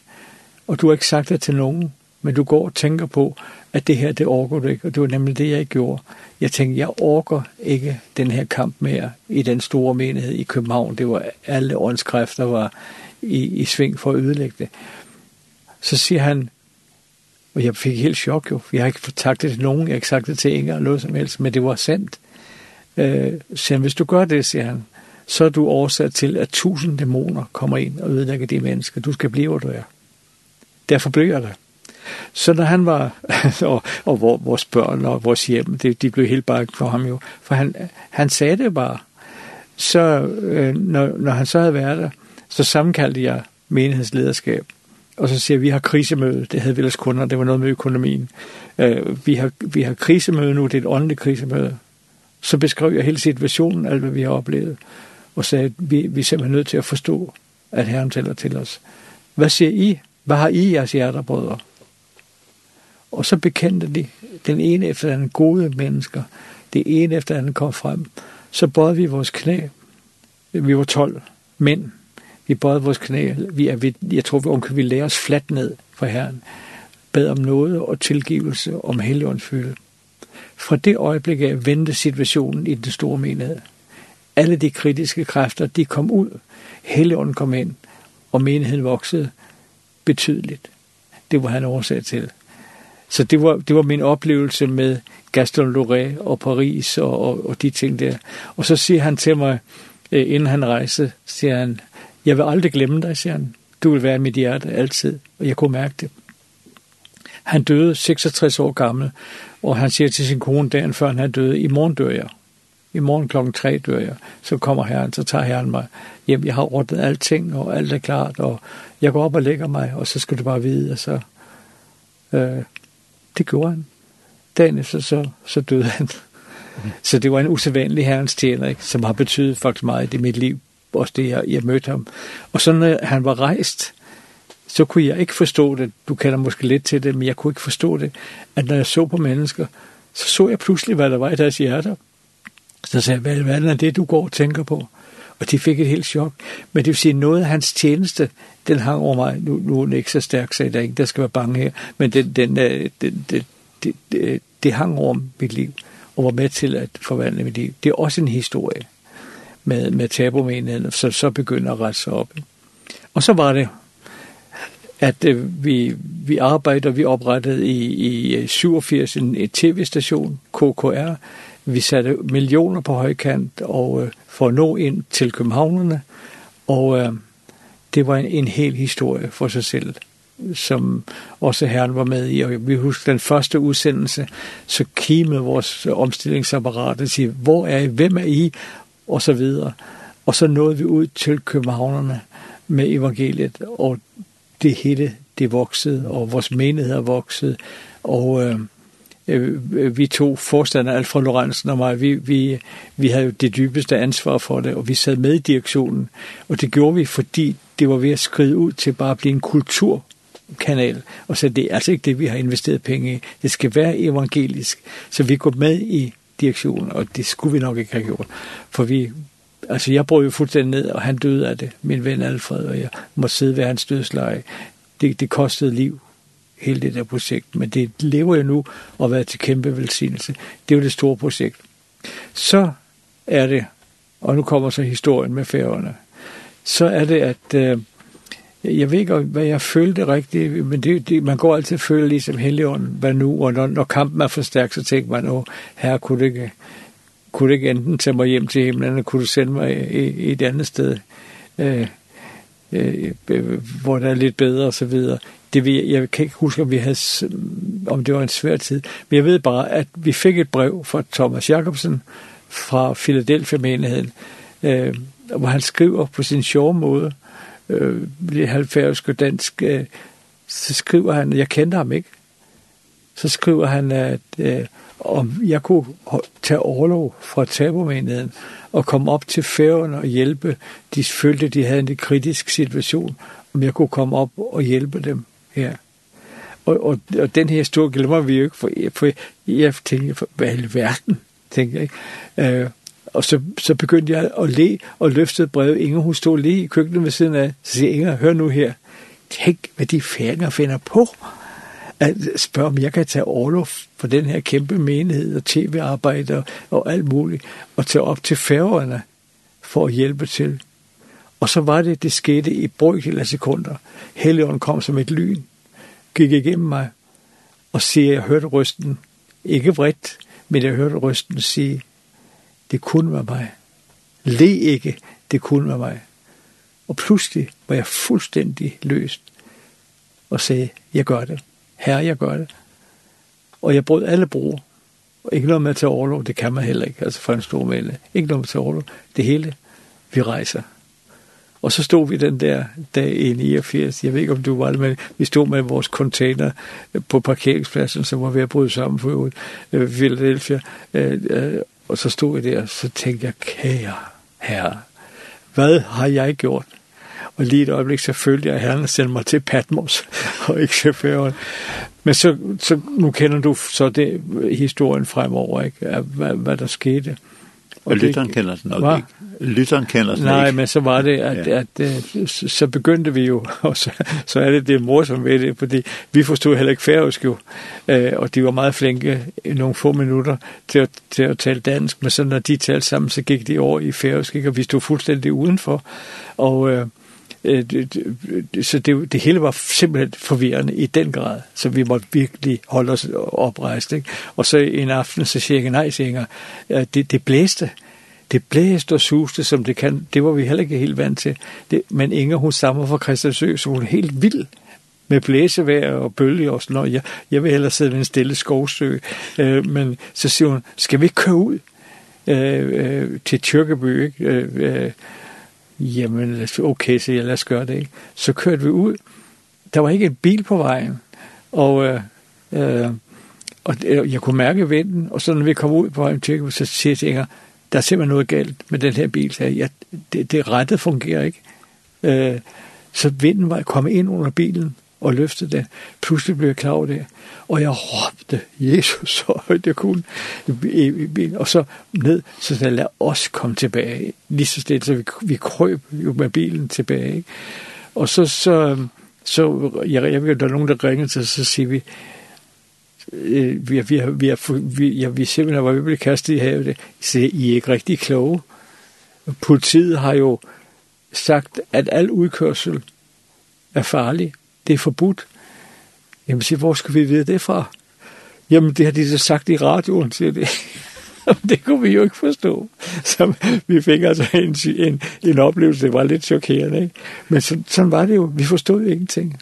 Og du har ikke sagt det til nogen, men du går og tænker på, at det her, det orker du ikke. Og det var nemlig det, jeg gjorde. Jeg tænkte, jeg orker ikke den her kamp mere i den store menighed i København. Det var alle åndskræfter var i, i sving for at ødelægge det. Så siger han, og jeg fik helt chok jo. Jeg har ikke fortalt det til nogen, jeg har ikke sagt det til ingen eller noget som helst, men det var sandt. Øh, så hvis du gør det, siger han, så er du oversat til, at tusind dæmoner kommer ind og ødelægger de mennesker. Du skal blive, hvor du er. Derfor blev jeg der. Så når han var, og, og vores børn og vores hjem, det, de blev helt bare for ham jo, for han, han sagde det bare. Så øh, når, når han så havde været der, så sammenkaldte jeg menighedslederskab, og så siger vi, har krisemøde, det havde vi ellers kunder, det var noget med økonomien. Øh, vi, har, vi har krisemøde nu, det er et åndeligt krisemøde. Så beskrev jeg hele situationen, alt hvad vi har oplevet, og sagde, at vi, vi er simpelthen nødt til at forstå, at Herren tæller til os. Hvad siger I? Hvad har I i jeres hjerter, brødre? Og så bekendte de den ene efter den gode mennesker. Det ene efter den kom frem. Så bøjede vi vores knæ. Vi var 12 mænd. Vi bøjede vores knæ. Vi, er, vi, jeg tror, vi, kan vi lære os fladt ned for Herren. Bad om noget og tilgivelse om helligåndsfylde. Fra det øjeblik af vendte situationen i den store menighed. Alle de kritiske kræfter, de kom ud. Helligånden kom ind, og menigheden voksede betydeligt. Det var han oversat til. Så det var, det var min oplevelse med Gaston Loré og Paris og, og, og de ting der. Og så siger han til mig, inden han rejste, siger han, jeg vil aldrig glemme dig, siger han. Du vil være i mit hjerte altid, og jeg kunne mærke det. Han døde 66 år gammel, og han siger til sin kone dagen før han døde, i morgen dør jeg. I morgen klokken 3 dør jeg. Så kommer herren, så tager herren mig hjem. Jeg har ordnet alting, og alt er klart, og jeg går op og lægger mig, og så skal du bare vide, og så... Øh, Det gjorde han. Dagen efter, så, så døde han. Så det var en usædvanlig herrens tjener, ikke? som har betydet faktisk meget i mit liv, også det, jeg, jeg mødte ham. Og så når han var rejst, så kunne jeg ikke forstå det. Du kender måske lidt til det, men jeg kunne ikke forstå det, at når jeg så på mennesker, så så jeg pludselig, hvad der var i deres hjerter. Så sagde jeg, hvad, hvad er det, du går og tænker på? Og de fik et helt chok. Men det vil sige, noget af hans tjeneste, den hang over mig. Nu, nu er den ikke så stærk, så der, ikke, der skal være bange her. Men den, den, den, den, den, det, det hang over mit liv og var med til at forvandle mit liv. Det er også en historie med, med tabumenigheden, så, så begynder at rette sig op. Og så var det, at øh, vi, vi arbejder, vi oprettede i, i 87 en tv-station, KKR, Vi satte millioner på højkant og øh, for at nå ind til københavnerne, og øh, det var en, en hel historie for sig selv som også herren var med i, og vi husker den første udsendelse, så kimede vores omstillingsapparat og siger, hvor er I, hvem er I, og så videre. Og så nåede vi ud til københavnerne med evangeliet, og det hele, det voksede, og vores menigheder voksede, og øh, vi to forstander Alfred Lorentzen og mig, vi, vi, vi havde jo det dybeste ansvar for det, og vi sad med i direktionen. Og det gjorde vi, fordi det var ved at skride ud til bare at blive en kultur kanal, og så det er altså ikke det, vi har investeret penge i. Det skal være evangelisk, så vi går med i direktionen, og det skulle vi nok ikke have gjort. For vi, altså jeg brød jo fuldstændig ned, og han døde af det, min ven Alfred, og jeg må sidde ved hans dødsleje. Det, det kostede liv, hele det der projekt, men det lever jo nu og været til kæmpe velsignelse. Det er jo det store projekt. Så er det, og nu kommer så historien med færgerne, så er det, at øh, jeg ved ikke, hvad jeg følte rigtigt, men det, det, man går altid og føler ligesom Helligånden, hvad nu, og når, når kampen er for stærk, så tænker man, åh, her kunne det ikke, kunne det ikke enten tage mig hjem til himlen, eller kunne du sende mig i et andet sted? Øh, øh, hvor der er lidt bedre og så videre. Det vi, jeg kan ikke huske, om, vi havde, om det var en svær tid, men jeg ved bare, at vi fik et brev fra Thomas Jacobsen fra Philadelphia-menigheden, øh, hvor han skriver på sin sjove måde, øh, lidt halvfærdisk og dansk, øh, så skriver han, jeg kender ham ikke, så skriver han, at øh, om jeg kunne tage overlov fra tabermenigheden og komme op til færgen og hjælpe. De følte, de havde en kritisk situation, om jeg kunne komme op og hjælpe dem her. Og, og, og den her historie glemmer vi jo ikke, for, for jeg tænkte, hvad er verden, tænkte jeg. Ikke? Øh, og så, så begyndte jeg at le og løftede brevet. Inger, hun stod lige i køkkenet ved siden af. Så siger Inger, hør nu her. Tænk, hvad de færinger finder på at spørge, om jeg kan tage overlov for den her kæmpe menighed og tv-arbejde og, og alt muligt, og tage op til færgerne for at hjælpe til. Og så var det, det skete i brøkdel af sekunder. Helligånden kom som et lyn, gik igennem mig og siger, jeg hørte rysten, ikke vredt, men jeg hørte rysten sige, det kun var mig. Le ikke, det kun var mig. Og pludselig var jeg fuldstændig løst og sagde, jeg gør det her jeg gør det. Og jeg brød alle bro. Og ikke noget med til overlov, det kan man heller ikke, altså for en stor mængde. Ikke noget med til overlov, det hele, vi rejser. Og så stod vi den der dag i 89, jeg ved ikke om du var det, men vi stod med vores container på parkeringspladsen, som var ved at bryde sammen for øvrigt, øh, Philadelphia, øh, øh, og så stod jeg der, så tænkte jeg, kære herre, hvad har jeg gjort? Og lige et øjeblik selvfølgelig, at Herren sendte mig til Patmos, og ikke chaufføren. Men så, så nu kender du så det historien fremover, ikke? Af, hvad, hvad der skete. Og, og lytteren kender den nok ikke. Lytteren kender den Nej, ikke. men så var det, at, ja. at, at så begyndte vi jo, og så, så er det det morsomt ved det, fordi vi forstod heller ikke færøsk jo, og de var meget flinke i nogle få minutter til at, til at tale dansk, men så når de talte sammen, så gik de over i færøsk, ikke? og vi stod fuldstændig udenfor, og... Øh, så det, det hele var simpelthen forvirrende i den grad, så vi måtte virkelig holde os oprejst. Ikke? Og så en aften, så siger jeg, nej, siger jeg, det, det blæste, det blæste og suste, som det kan. Det var vi heller ikke helt vant til. Det, men Inger, hun stammer fra Christiansø, så hun er helt vild med blæsevejr og bølge og sådan noget. Jeg, jeg vil hellere sidde ved en stille skovsø. Øh, men så siger hun, skal vi ikke køre ud øh, øh, til Tyrkeby? Ikke? Øh, øh, jamen, okay, så jeg lad os gøre det. Så kørte vi ud. Der var ikke en bil på vejen, og, øh, øh, og jeg kunne mærke vinden, og så når vi kom ud på vejen til, så siger jeg til Inger, der er simpelthen noget galt med den her bil. Så jeg, det, det rettet fungerer ikke. Øh, så vinden var kommet ind under bilen, og løfte det. Pludselig blev jeg klar over det, og jeg råbte, Jesus, så højt jeg kunne, i, i, i, og så ned, så sagde jeg, lad os komme tilbage, lige så stedet, så vi, vi krøb jo med bilen tilbage. Ikke? Og så, så, så jeg, jeg ved, der er nogen, der ringede til, så siger vi, øh, vi, vi, vi, vi, ja, vi simpelthen var vi blev kastet i havet. Så I er ikke rigtig kloge. Politiet har jo sagt, at al udkørsel er farlig, det er forbudt. Jamen, siger, hvor skal vi vide det fra? Jamen, det har de så sagt i radioen, siger det. det kunne vi jo ikke forstå. Så vi fik altså en, en, en oplevelse, det var lidt chokerende. Ikke? Men så, sådan var det jo. Vi forstod ingenting.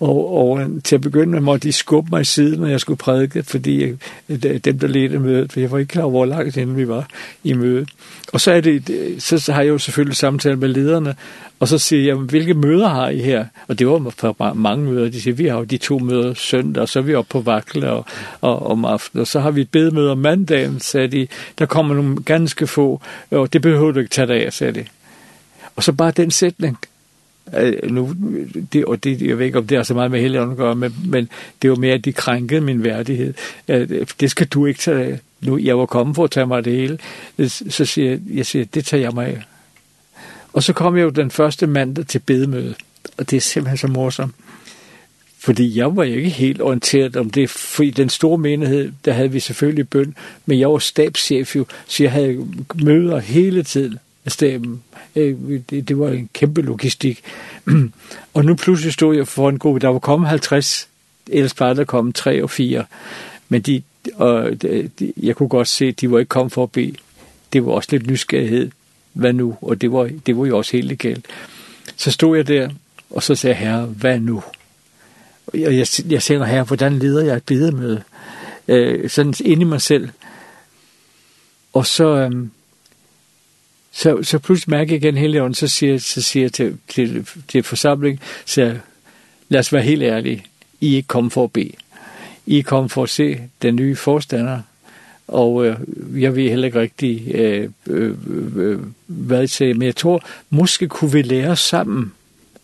Og, og til at begynde måtte de skubbe mig i siden, når jeg skulle prædike, fordi dem, der ledte mødet, for jeg var ikke klar over, hvor langt inden vi var i mødet. Og så, er det, så har jeg jo selvfølgelig samtale med lederne, og så siger jeg, hvilke møder har I her? Og det var for mange møder. De siger, vi har jo de to møder søndag, og så er vi oppe på vakle og, og, om aftenen. Og så har vi et bedemøde om mandagen, sagde de. Der kommer nogle ganske få, og det behøver du ikke tage dig af, sagde de. Og så bare den sætning – øh, nu, det, og det, jeg ved ikke, om det er så meget med hele at gøre, men, men det var mere, at de krænkede min værdighed. Det skal du ikke tage. Nu, jeg var kommet for at tage mig det hele. Så siger jeg, jeg siger, det tager jeg mig af. Og så kom jeg jo den første mandag til bedemøde, og det er simpelthen så morsomt. Fordi jeg var jo ikke helt orienteret om det, for i den store menighed, der havde vi selvfølgelig bøn, men jeg var stabschef jo, så jeg havde møder hele tiden. Altså, det, det var en kæmpe logistik. og nu pludselig stod jeg for en gruppe, der var kommet 50, ellers bare der kom 3 og 4. Men de, og de, jeg kunne godt se, at de var ikke kommet for at bede. Det var også lidt nysgerrighed. Hvad nu? Og det var, det var jo også helt legalt. Så stod jeg der, og så sagde jeg, herre, hvad nu? Og jeg, jeg sagde, herre, hvordan leder jeg et bedemøde? Øh, sådan inde i mig selv. Og så, Øh, Så, så pludselig mærker jeg igen hele ånden, så siger, så siger jeg til, til, til forsamlingen, så lad os være helt ærlige, I er ikke kommet for at bede. I er kommet for at se den nye forstander, og øh, jeg ved heller ikke rigtig, øh, øh, øh, hvad jeg siger, men jeg tror, måske kunne vi lære sammen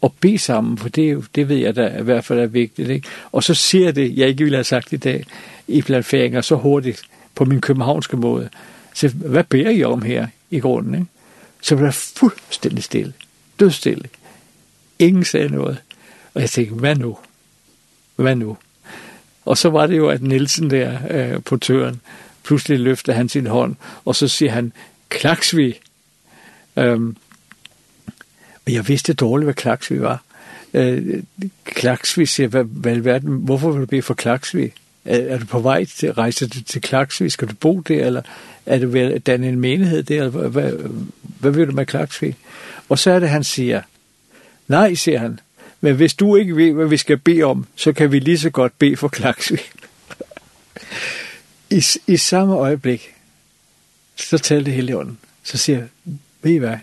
og be sammen, for det, det ved jeg da i hvert fald er vigtigt. Ikke? Og så siger det, jeg ikke ville have sagt i dag, i platfæringer så hurtigt på min københavnske måde. Så hvad beder I om her i grunden? Ikke? så var det fuldstændig stille. Dødstille. Ingen sagde noget. Og jeg tænkte, hvad nu? Hvad nu? Og så var det jo, at Nielsen der øh, på tøren, pludselig løfter han sin hånd, og så siger han, Klaksvi. Øhm, og jeg vidste dårligt, hvad Klaksvi var. Øh, Klaksvi siger, hvad, hvad, hvorfor vil du blive for Klaksvi? Er, er du på vej til rejse til, til Klaksvig? Skal du bo der, eller er du ved at danne en menighed der? Eller, hvad, hvad vil du med Klaksvig? Og så er det, han siger, nej, siger han, men hvis du ikke ved, hvad vi skal bede om, så kan vi lige så godt bede for Klaksvig. I, I samme øjeblik, så taler det hele ånden. Så siger jeg, ved I hvad?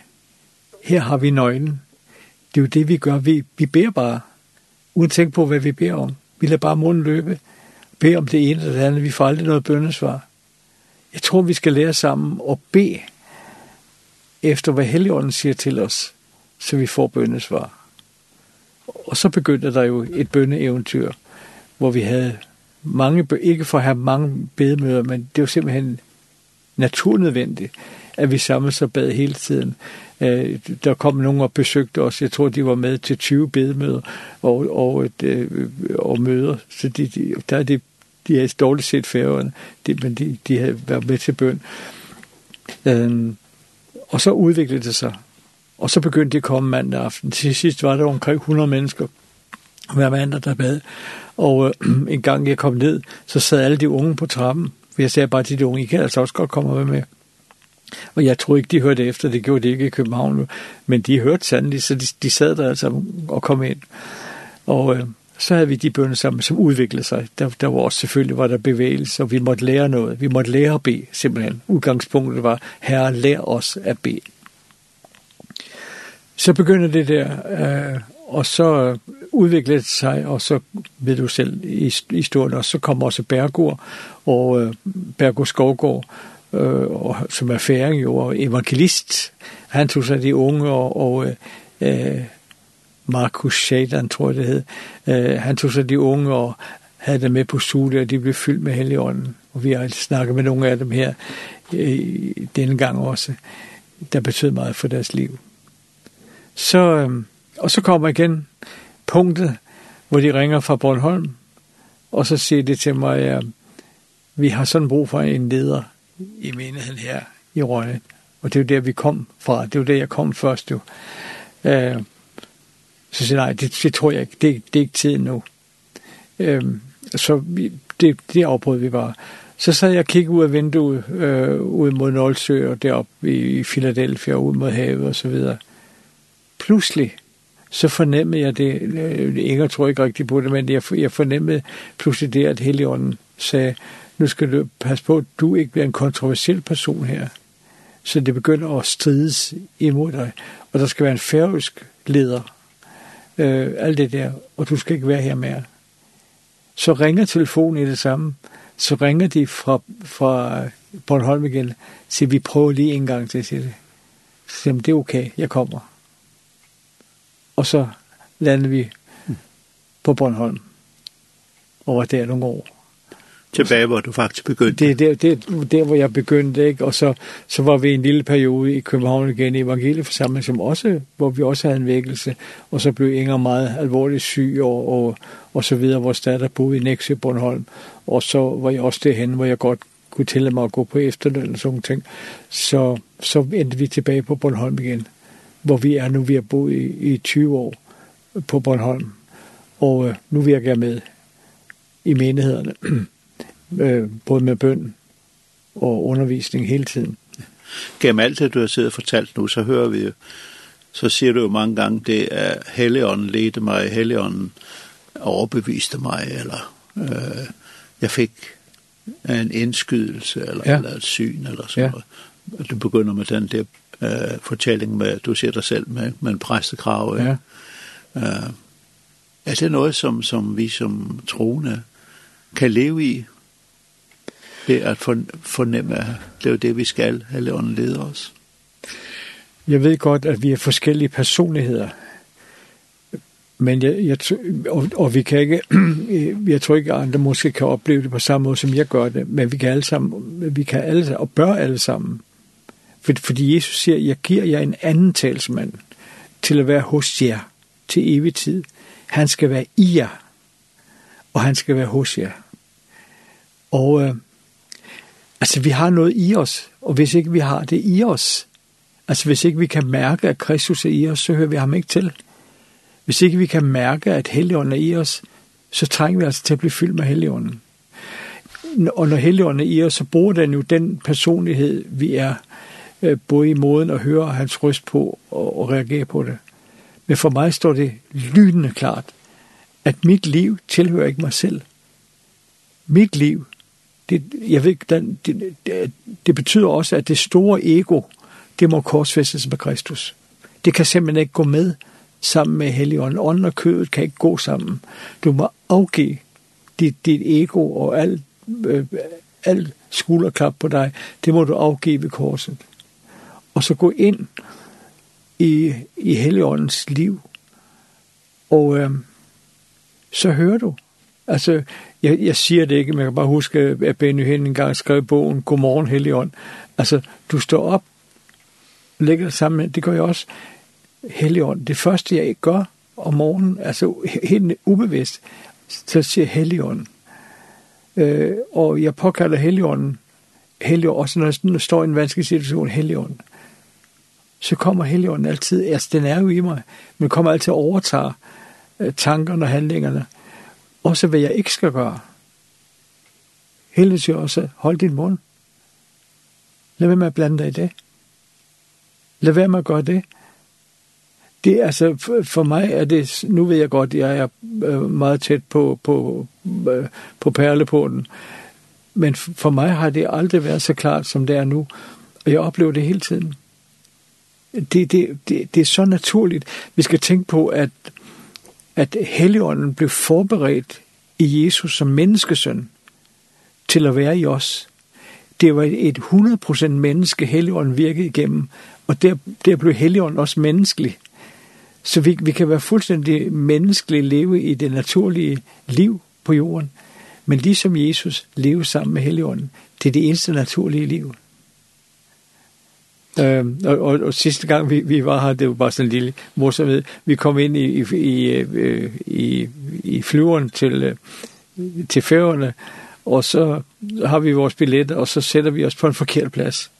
Her har vi nøglen. Det er jo det, vi gør. Vi, vi beder bare, uden tænke på, hvad vi beder om. Vi lader bare munden løbe bede om det ene eller det andet. Vi får aldrig noget bøndesvar. Jeg tror, vi skal lære sammen at bede efter, hvad Helligånden siger til os, så vi får bønnesvar. Og så begyndte der jo et bønneeventyr, hvor vi havde mange, ikke for at have mange bedemøder, men det var simpelthen naturnødvendigt, at vi samlede sig og bad hele tiden. Eh, der kom nogen og besøgte os. Jeg tror, de var med til 20 bedemøder og, og, et, øh, og møder. Så de, de, der er de, de havde dårligt set færgerne, de, men de, de havde været med til bøn. Øh, og så udviklede det sig. Og så begyndte det at komme mandag aften. Til sidst var der omkring 100 mennesker hver mandag, der bad. Og øh, en gang jeg kom ned, så sad alle de unge på trappen. For jeg sagde bare til de unge, I kan altså også godt komme med med. Og jeg tror ikke, de hørte efter, det gjorde de ikke i København, men de hørte sandelig, så de, de sad der altså og kom ind. Og øh, så havde vi de bønder sammen, som udviklede sig. Der, der var også selvfølgelig var der bevægelse, og vi måtte lære noget. Vi måtte lære at bede, simpelthen. Udgangspunktet var, herre, lær os at bede. Så begynder det der, øh, og så udviklede det sig, og så ved du selv i, i historien og så kom også Bergur og øh, Bergur Skovgård, og som er færing jo, og evangelist. Han tog sig de unge, og, og uh, Markus Shadan, tror jeg det hed. Uh, han tog sig de unge, og havde dem med på studiet, og de blev fyldt med Helligånden. Og vi har snakket med nogle af dem her uh, denne gang også, der betød meget for deres liv. Så, um, og så kommer igen punktet, hvor de ringer fra Bornholm, og så siger de til mig, at vi har sådan brug for en leder, i menigheden her i Rønne. Og det er jo der, vi kom fra. Det er jo der, jeg kom først jo. Øh, så siger nej, det, det tror jeg ikke. Det, det er ikke tiden nu. Øh, så vi, det, det afbrød vi bare. Så sad jeg og kiggede ud af vinduet øh, ud mod Nålsø og deroppe i, i Philadelphia, ud mod havet og så videre. Pludselig, så fornemmede jeg det, øh, Inger tror ikke rigtigt på det, men jeg, jeg fornemmede pludselig det, at Helligånden sagde, nu skal du passe på, at du ikke bliver en kontroversiel person her. Så det begynder at strides imod dig. Og der skal være en færøsk leder. Øh, alt det der. Og du skal ikke være her mere. Så ringer telefonen i det samme. Så ringer de fra, fra Bornholm igen. Så vi prøver lige en gang til at sige det. Så siger, det er okay, jeg kommer. Og så lander vi på Bornholm. Og var der nogle år tilbage, hvor du faktisk begyndte? Det er der, det, der, hvor jeg begyndte, ikke? og så, så var vi en lille periode i København igen i evangelieforsamling, som også, hvor vi også havde en vækkelse, og så blev Inger meget alvorligt syg, og, og, og så videre, vores datter boede i Nexø Bornholm, og så var jeg også derhen, hvor jeg godt kunne tillade mig at gå på efterløn og sådan ting. Så, så endte vi tilbage på Bornholm igen, hvor vi er nu. Vi har boet i, i 20 år på Bornholm, og øh, nu virker jeg med i menighederne. øh, både med bøn og undervisning hele tiden. Gennem alt det, du har siddet og fortalt nu, så hører vi jo, så siger du jo mange gange, det er Helligånden ledte mig, Helligånden overbeviste mig, eller øh, jeg fik en indskydelse, eller, ja. eller et syn, eller sådan ja. noget. Du begynder med den der øh, fortælling med, du ser dig selv, med, med en præstekrav. Ja. Øh, er det noget, som, som vi som troende kan leve i, det at fornemme, det er jo det, vi skal eller ånden leder os. Jeg ved godt, at vi er forskellige personligheder, men jeg, jeg, og, og vi kan ikke, jeg tror ikke, at andre måske kan opleve det på samme måde, som jeg gør det, men vi kan alle sammen, vi kan alle, og bør alle sammen. For, fordi Jesus siger, jeg giver jer en anden talsmand til at være hos jer til evig tid. Han skal være i jer, og han skal være hos jer. Og øh, Altså, vi har noget i os, og hvis ikke vi har det i os, altså hvis ikke vi kan mærke, at Kristus er i os, så hører vi ham ikke til. Hvis ikke vi kan mærke, at Helligånden er i os, så trænger vi altså til at blive fyldt med Helligånden. Og når Helligånden er i os, så bruger den jo den personlighed, vi er, både i måden at høre hans røst på og, og reagere på det. Men for mig står det lynende klart, at mit liv tilhører ikke mig selv. Mit liv det, jeg ved, den, det, det, det betyder også, at det store ego, det må korsfæstes med Kristus. Det kan simpelthen ikke gå med sammen med Helligånden. Ånden og kødet kan ikke gå sammen. Du må afgive dit, dit ego og alt, øh, alt skulderklap på dig. Det må du afgive ved korset. Og så gå ind i, i Helligåndens liv. Og øh, så hører du. Altså, jeg, jeg siger det ikke, men jeg kan bare huske, at Benny Hinn engang skrev bogen, Godmorgen Helligånd. Altså, du står op, ligger sammen det gør jeg også, Helligånd. Det første, jeg gør om morgenen, altså helt ubevidst, så siger Helligånd. Øh, og jeg påkalder Helligånden, Helligånd, også når jeg står i en vanskelig situation, Helligånd så kommer Helligånden altid, altså den er jo i mig, men kommer altid og overtager tankerne og handlingerne også hvad jeg ikke skal gøre. Helvede siger også, hold din mund. Lad være med at blande dig i det. Lad være med at gøre det. Det er altså, for mig er det, nu ved jeg godt, jeg er meget tæt på, på, på perleporten, men for mig har det aldrig været så klart, som det er nu, og jeg oplever det hele tiden. Det, det, det, det er så naturligt. Vi skal tænke på, at at Helligånden blev forberedt i Jesus som menneskesøn til at være i os. Det var et 100% menneske, Helligånden virkede igennem, og der, der blev Helligånden også menneskelig. Så vi, vi kan være fuldstændig menneskelige, leve i det naturlige liv på jorden, men ligesom Jesus lever sammen med Helligånden, det er det eneste naturlige liv. Ehm og, og, og sidste gang vi, vi var her, det var bare sådan en lille morsomhed. Vi kom ind i, i, i, i, i flyveren til, til færgerne, og så har vi vores billet, og så sætter vi os på en forkert plads.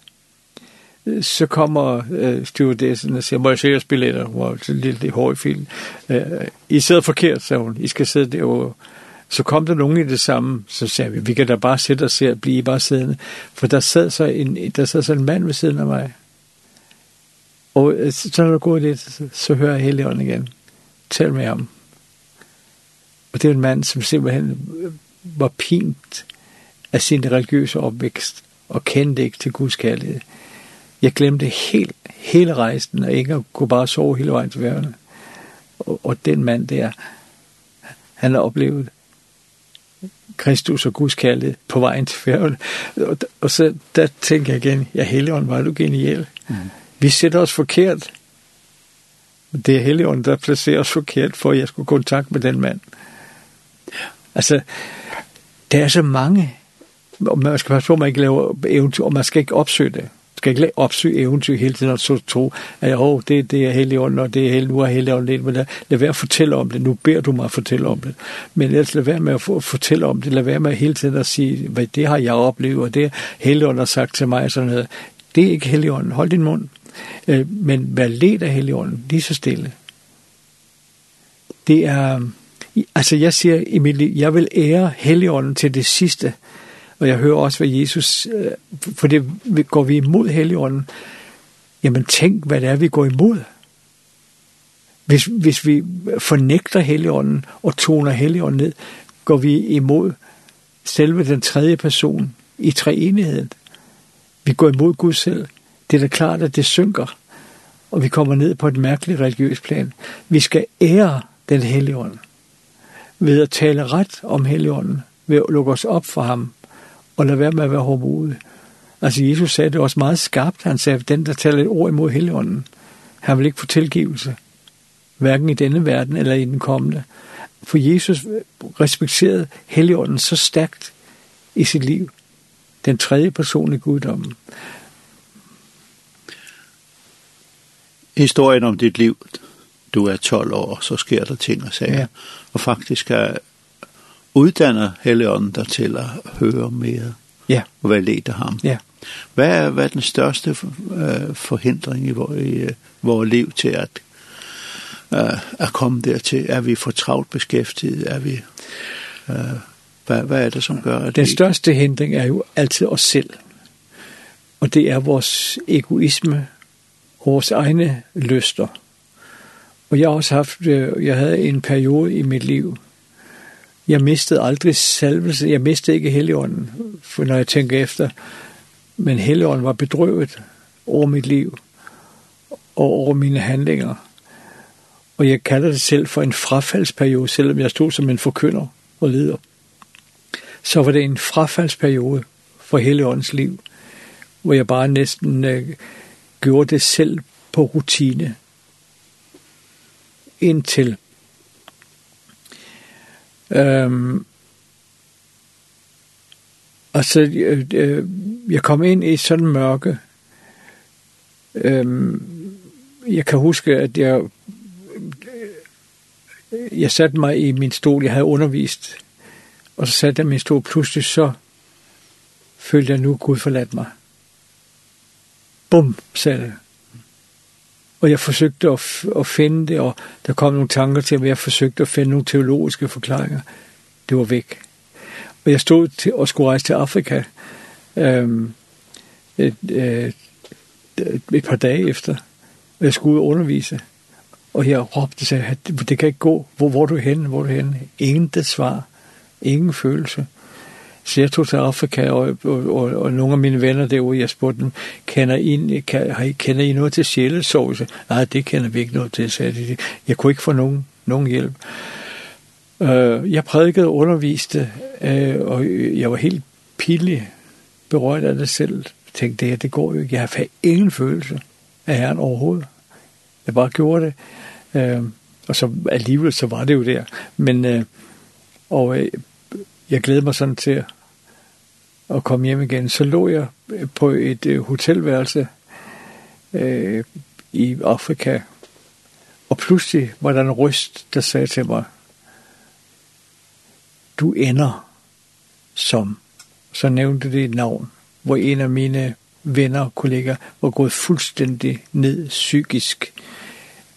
Så kommer øh, stewardessen og siger, må jeg se jeres billetter? hvor det er lidt i hård i filmen. Øh, I sidder forkert, sagde hun. I skal sidde derovre. Så kom der nogen i det samme, så sagde vi, vi kan da bare sætte os her og blive bare siddende. For der sad så en, der sad så en mand ved siden af mig, Og så når jeg går dit, så hører jeg Helligånden igen. Tæl med ham. Og det er en mand, som simpelthen var pint af sin religiøse opvækst, og kendte ikke til Guds kærlighed. Jeg glemte helt, hele rejsen, og ikke kunne bare sove hele vejen til værende. Og, og den mand der, han har oplevet Kristus og Guds kærlighed på vejen til færgen. Og, og så der tænker jeg igen, ja, Helligånden, var du genial. Mm. Vi sætter os forkert. Det er Helligånden, der placerer os forkert, for at jeg skulle kontakt med den mand. Altså, der er så mange, og man skal passe på, at man ikke laver eventyr, og man skal ikke opsøge det. Man skal ikke opsøge eventyr hele tiden, og så tro, at oh, det, det er Helligånden, og det er held, nu er Helligånden lidt, men lad, lad være at fortælle om det. Nu beder du mig at fortælle om det. Men ellers lad være med at fortælle om det. Lad være med hele tiden at sige, hvad det har jeg oplevet, og det Helligånden har sagt til mig, sådan noget. Det er ikke Helligånden. Hold din mund men vær led af Helligånden lige så stille. Det er, altså jeg siger i mit liv, jeg vil ære Helligånden til det sidste, og jeg hører også, hvad Jesus, øh, for det går vi imod Helligånden, jamen tænk, hvad det er, vi går imod. Hvis, hvis vi fornægter Helligånden og toner Helligånden ned, går vi imod selve den tredje person i treenigheden. Vi går imod Gud selv det er da klart, at det synker, og vi kommer ned på et mærkeligt religiøst plan. Vi skal ære den helligånden ved at tale ret om helligånden, ved at lukke os op for ham, og lade være med at være hårdmodig. Altså Jesus sagde det også meget skarpt. Han sagde, den der taler et ord imod helligånden, han vil ikke få tilgivelse, hverken i denne verden eller i den kommende. For Jesus respekterede helligånden så stærkt i sit liv, den tredje person i guddommen. historien om ditt liv, du er 12 år, så sker der ting og sager. Ja. Og faktisk er uddannet Helligånden dig til at høre mere ja. og være ledt af ham. Ja. Hvad er, hvad er den største øh, forhindring i vores, i øh, vores liv til at, øh, at komme dertil? Er vi for travlt beskæftiget? Er vi, øh, hvad, hvad er det, som gør at Den største hindring er jo altid os selv. Og det er vores egoisme, vores egne lyster. Og jeg har også haft, jeg havde en periode i mit liv. Jeg mistede aldrig salvelse, jeg mistede ikke Helligånden, for når jeg tænker efter. Men Helligånden var bedrøvet over mit liv og over mine handlinger. Og jeg kalder det selv for en frafaldsperiode, selvom jeg stod som en forkynder og leder. Så var det en frafaldsperiode for Helligåndens liv, hvor jeg bare næsten gjorde det selv på rutine. Indtil øhm, altså øh, jeg kom ind i sådan mørke. Øhm, jeg kan huske, at jeg jeg satte mig i min stol, jeg havde undervist, og så satte jeg min stol, pludselig så følte jeg nu, Gud forladt mig bum, sagde det. Og jeg forsøgte at, at finde det, og der kom nogle tanker til mig. Jeg forsøgte at finde nogle teologiske forklaringer. Det var væk. Og jeg stod til, og skulle rejse til Afrika øhm, et, et, et par dage efter. Og jeg skulle ud og undervise. Og jeg råbte og sagde, at det kan ikke gå. Hvor, hvor er du henne? Hvor er du henne? Ingen det svar. Ingen følelse. Så jeg tog til Afrika, og, og, og, og nogle af mine venner derude, jeg spurgte dem, kender I, kan, har I, kender I noget til sjælesovelse? Nej, det kender vi ikke noget til, sagde de. Jeg kunne ikke få nogen, nogen hjælp. Uh, jeg prædikede og underviste, uh, og jeg var helt pillig berørt af det selv. Jeg tænkte, det her, det går jo ikke. Jeg har ingen følelse af herren overhovedet. Jeg bare gjorde det. Øh, og så alligevel, så var det jo der. Men, øh, og øh, jeg glæder mig sådan til og kom hjem igen, så lå jeg på et hotelværelse øh, i Afrika. Og pludselig var der en røst, der sagde til mig, du ender som, så nævnte det et navn, hvor en af mine venner og kolleger var gået fuldstændig ned psykisk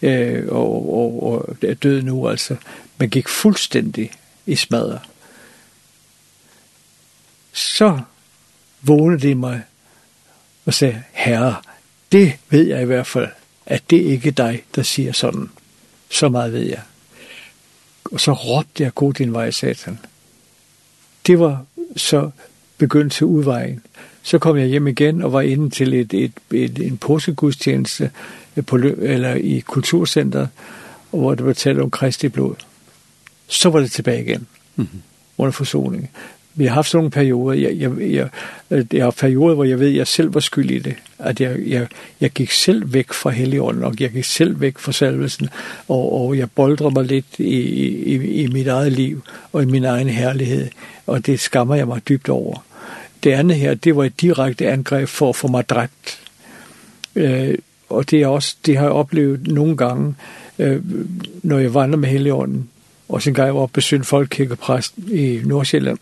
øh, og, og, og er død nu altså. Man gik fuldstændig i smadret så vågner de mig og sagde, Herre, det ved jeg i hvert fald, at det ikke er dig, der siger sådan. Så meget ved jeg. Og så råbte jeg, god din vej, satan. Det var så begyndt til udvejen. Så kom jeg hjem igen og var inde til et, et, et, en påskegudstjeneste på, eller i kulturcenteret, hvor det var talt om Kristi blod. Så var det tilbage igen. Mm -hmm. Under forsoningen vi har haft sådan nogle perioder, jeg, jeg, jeg, jeg har perioder, hvor jeg ved, at jeg selv var skyld i det. At jeg, jeg, jeg gik selv væk fra Helligånden, og jeg gik selv væk fra salvelsen, og, og jeg boldrede mig lidt i, i, i mit eget liv og i min egen herlighed, og det skammer jeg mig dybt over. Det andet her, det var et direkte angreb for at få mig dræbt. Øh, og det, er også, det har jeg oplevet nogle gange, øh, når jeg vandrer med Helligånden, og så en gang jeg var oppe besøgte folkekirkepræst i Nordsjælland,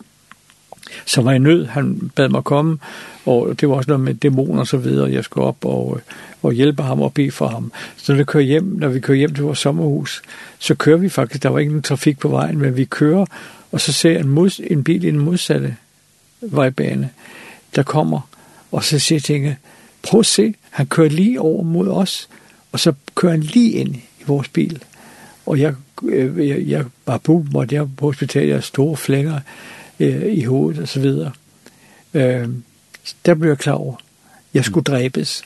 så var jeg nød. Han bad mig komme, og det var også noget med dæmoner og så videre. Jeg skulle op og, og hjælpe ham og bede for ham. Så når, vi kører hjem, når vi kører hjem til vores sommerhus, så kører vi faktisk, der var ingen trafik på vejen, men vi kører, og så ser jeg en, mod, en bil i den modsatte vejbane, der kommer, og så siger jeg tænker, prøv at se, han kører lige over mod os, og så kører han lige ind i vores bil. Og jeg, jeg, jeg var på, måtte jeg på hospitalet, jeg store flænger, øh, i hovedet og så videre. Øh, der blev jeg klar over, jeg skulle dræbes.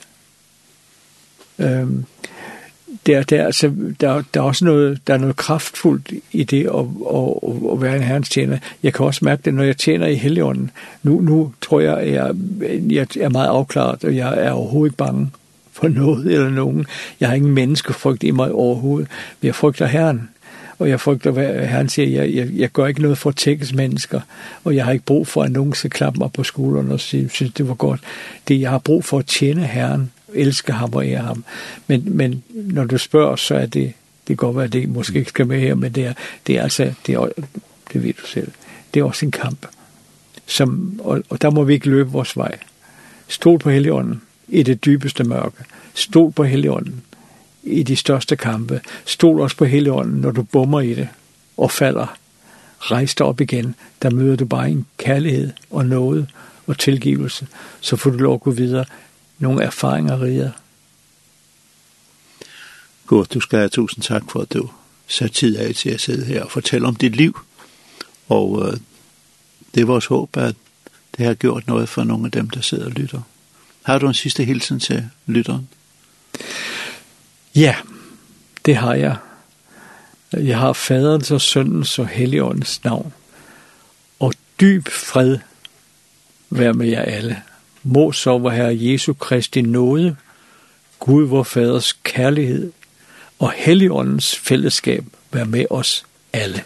Øh, der der altså der der er også noget der er noget kraftfuldt i det at at at være en herrens tjener. Jeg kan også mærke det når jeg tjener i Helligånden. Nu nu tror jeg at jeg jeg er meget afklaret og jeg er overhovedet ikke bange for noget eller nogen. Jeg har ingen menneskefrygt i mig overhovedet. Men jeg frygter Herren og jeg frygter, hvad han siger, jeg, jeg, jeg gør ikke noget for at tækkes mennesker, og jeg har ikke brug for, at nogen skal klappe mig på skulderen og sige, synes det var godt. Det, jeg har brug for at tjene Herren, elske ham og ære ham. Men, men når du spørger, så er det, det går godt at det måske ikke skal med her, men det er, det er altså, det, er, det ved du selv, det er også en kamp. Som, og, og der må vi ikke løbe vores vej. Stol på Helligånden i det dybeste mørke. Stol på Helligånden i de største kampe. Stol også på hele ånden, når du bommer i det og falder. Rejs dig op igen, der møder du bare en kærlighed og noget og tilgivelse. Så får du lov at gå videre. Nogle erfaringer riger. Godt, du skal have tusind tak for, at du satte tid af til at sidde her og fortælle om dit liv. Og øh, det er vores håb, at det har gjort noget for nogle af dem, der sidder og lytter. Har du en sidste hilsen til lytteren? Ja, det har jeg. Jeg har faderens og søndens og helligåndens navn. Og dyb fred vær med jer alle. Må så vor Herre Jesu Kristi nåde, Gud vor Faders kærlighed og Helligåndens fællesskab vær med os alle.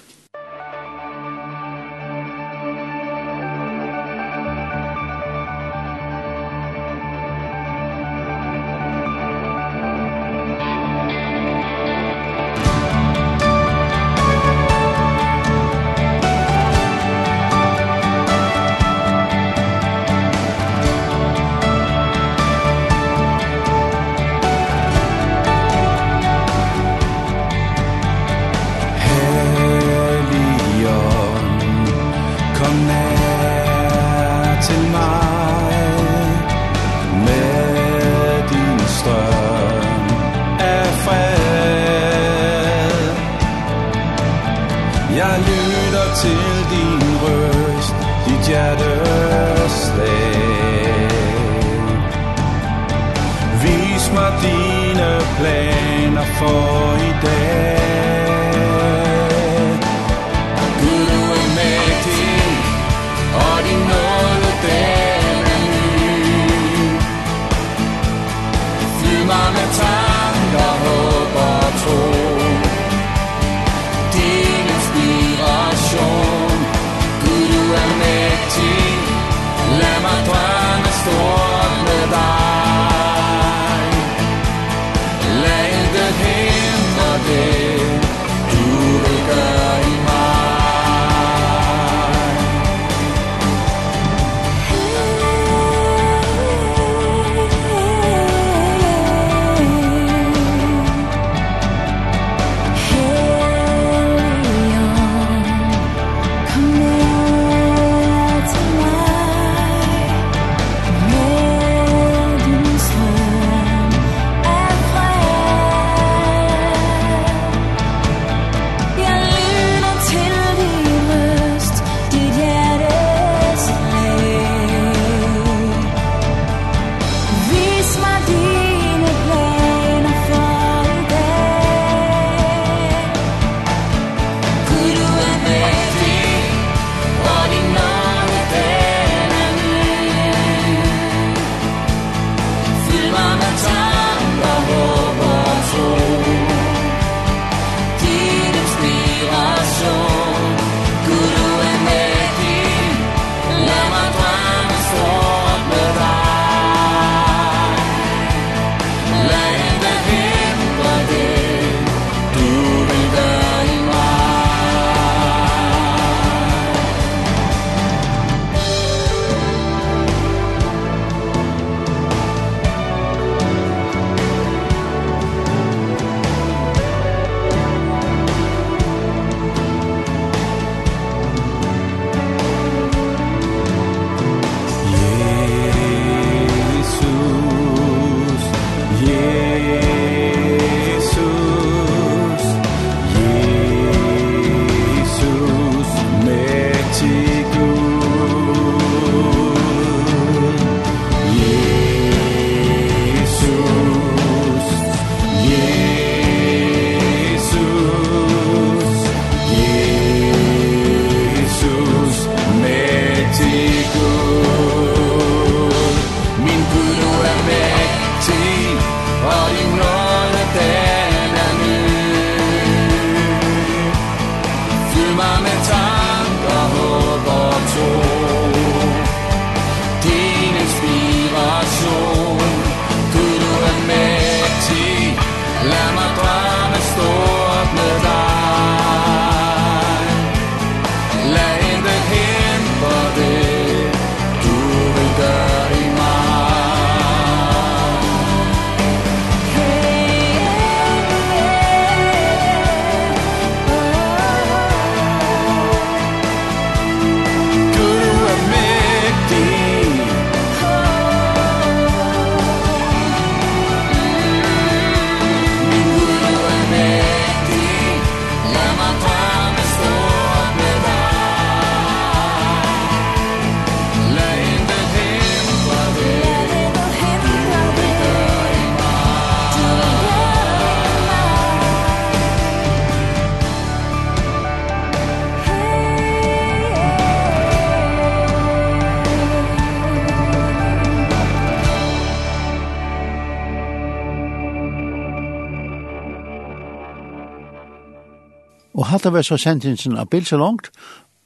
Hatta var så sendingen av Bilsa langt.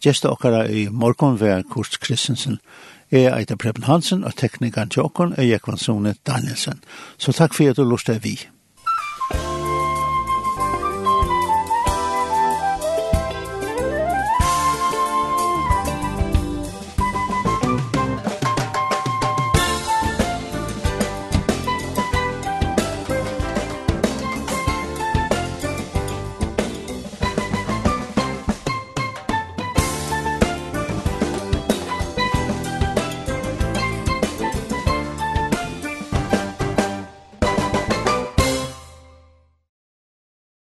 Gjesta okkara i morgon var Kurt Kristensen. Jeg Eita Preben Hansen, og teknikeren til okkon er Jekvansone Danielsen. Så takk for at du lustet vi.